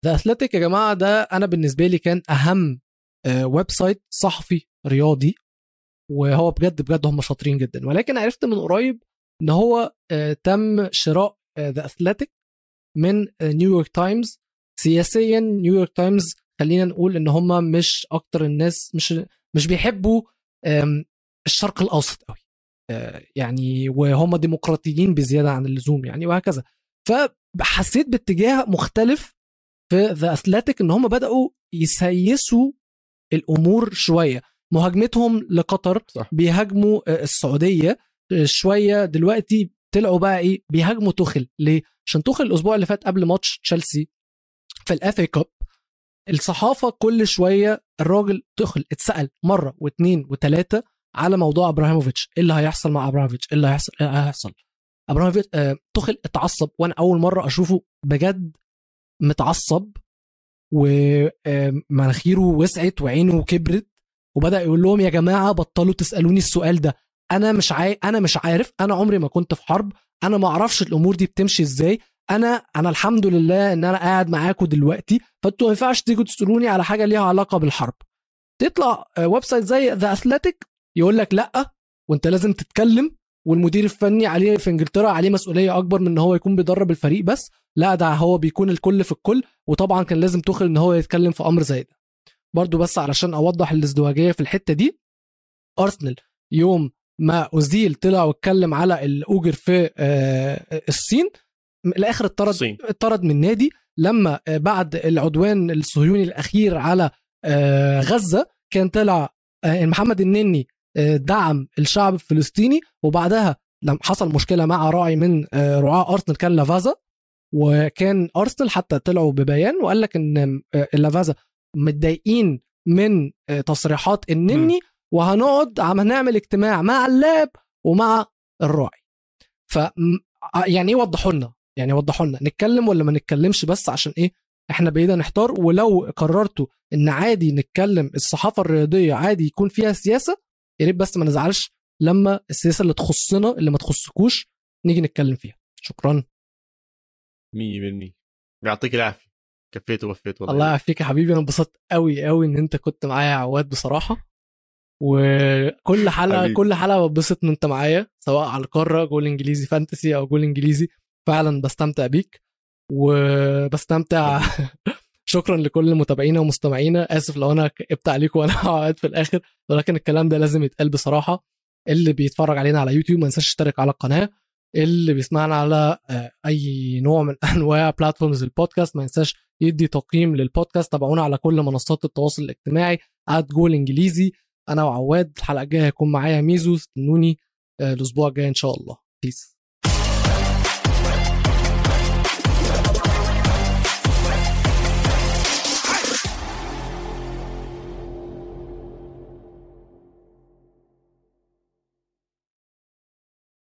The Athletic يا جماعة ده أنا بالنسبة لي كان أهم آه website صحفي رياضي. وهو بجد بجد هم شاطرين جدا. ولكن عرفت من قريب إن هو آه تم شراء The Athletic من نيويورك تايمز سياسيا نيويورك تايمز خلينا نقول إن هم مش أكتر الناس مش مش بيحبوا الشرق الأوسط قوي آه، يعني وهم ديمقراطيين بزيادة عن اللزوم يعني وهكذا. فحسيت باتجاه مختلف في ذا اثليتيك إن هم بدأوا يسيسوا الأمور شوية. مهاجمتهم لقطر صح. بيهاجموا آه، السعودية آه، شوية دلوقتي طلعوا بقى إيه بيهاجموا توخل ليه؟ عشان توخل الأسبوع اللي فات قبل ماتش تشيلسي في الاف كاب الصحافة كل شوية الراجل توخل اتسأل مرة واثنين وثلاثه على موضوع أبراهيموفيتش إيه اللي هيحصل مع أبراهيموفيتش؟ إيه اللي هيحصل؟ إيه اللي هيحصل؟ أبراهيموفيتش آه تخل اتعصب وأنا أول مرة أشوفه بجد متعصب ومناخيره وسعت وعينه كبرت وبدأ يقول لهم يا جماعة بطلوا تسألوني السؤال ده. أنا مش عاي... أنا مش عارف أنا عمري ما كنت في حرب أنا ما أعرفش الأمور دي بتمشي إزاي. أنا أنا الحمد لله ان أنا قاعد معاكم دلوقتي فانتوا ما ينفعش تيجوا تسألوني على حاجة ليها علاقة بالحرب. تطلع website زي The Athletic يقول لك لأ وانت لازم تتكلم والمدير الفني عليه في انجلترا عليه مسؤولية أكبر من إن هو يكون بيدرب الفريق بس لأ ده هو بيكون الكل في الكل وطبعا كان لازم تخل إن هو يتكلم في أمر زي ده. برضو بس علشان أوضح الازدواجية في الحتة دي ارسنال يوم ما أوزيل طلع واتكلم على الأوجر في آه، الصين الآخر اتطرد الصين. اتطرد من النادي لما آه، بعد العدوان الصهيوني الأخير على آه، غزة كان طلع آه، محمد النني دعم الشعب الفلسطيني وبعدها لما حصل مشكلة مع راعي من رعاة أرسنال كان لافازا وكان أرسنال حتى طلعوا ببيان وقال لك إن لافازا متضايقين من تصريحات النني وهنقعد عم هنعمل اجتماع مع اللاعب ومع الراعي. ف يعني إيه وضحوا لنا؟ يعني وضحوا لنا نتكلم ولا ما نتكلمش بس عشان إيه؟ إحنا بقينا نحتار ولو قررتوا إن عادي نتكلم الصحافة الرياضية عادي يكون فيها سياسة يا ريت بس ما نزعلش لما السياسة اللي تخصنا اللي ما تخصكوش نيجي نتكلم فيها. شكرا. 100% يعطيك العافية. كفيت ووفيت والله. الله يعافيك يا حبيبي. أنا انبسطت قوي قوي إن أنت كنت معايا يا عواد بصراحة. وكل حلقة حبيبي. كل حلقة بتبسط إن أنت معايا سواء على القارة جول إنجليزي Fantasy أو جول إنجليزي. فعلا بستمتع بيك وبستمتع شكرا لكل متابعينا ومستمعينا. آسف لو أنا كئبت عليكم وأنا قاعد في الآخر ولكن الكلام ده لازم يتقال بصراحة. اللي بيتفرج علينا على يوتيوب ما ينساش يشترك على القناة. اللي بيسمعنا على آه، أي نوع من أنواع platforms البودكاست ما ينساش يدي تقييم للبودكاست تابعونا على كل منصات التواصل الاجتماعي جول انجليزي. أنا وعواد الحلقة الجاية هيكون معايا ميزو استنوني آه، الأسبوع الجاي إن شاء الله. Peace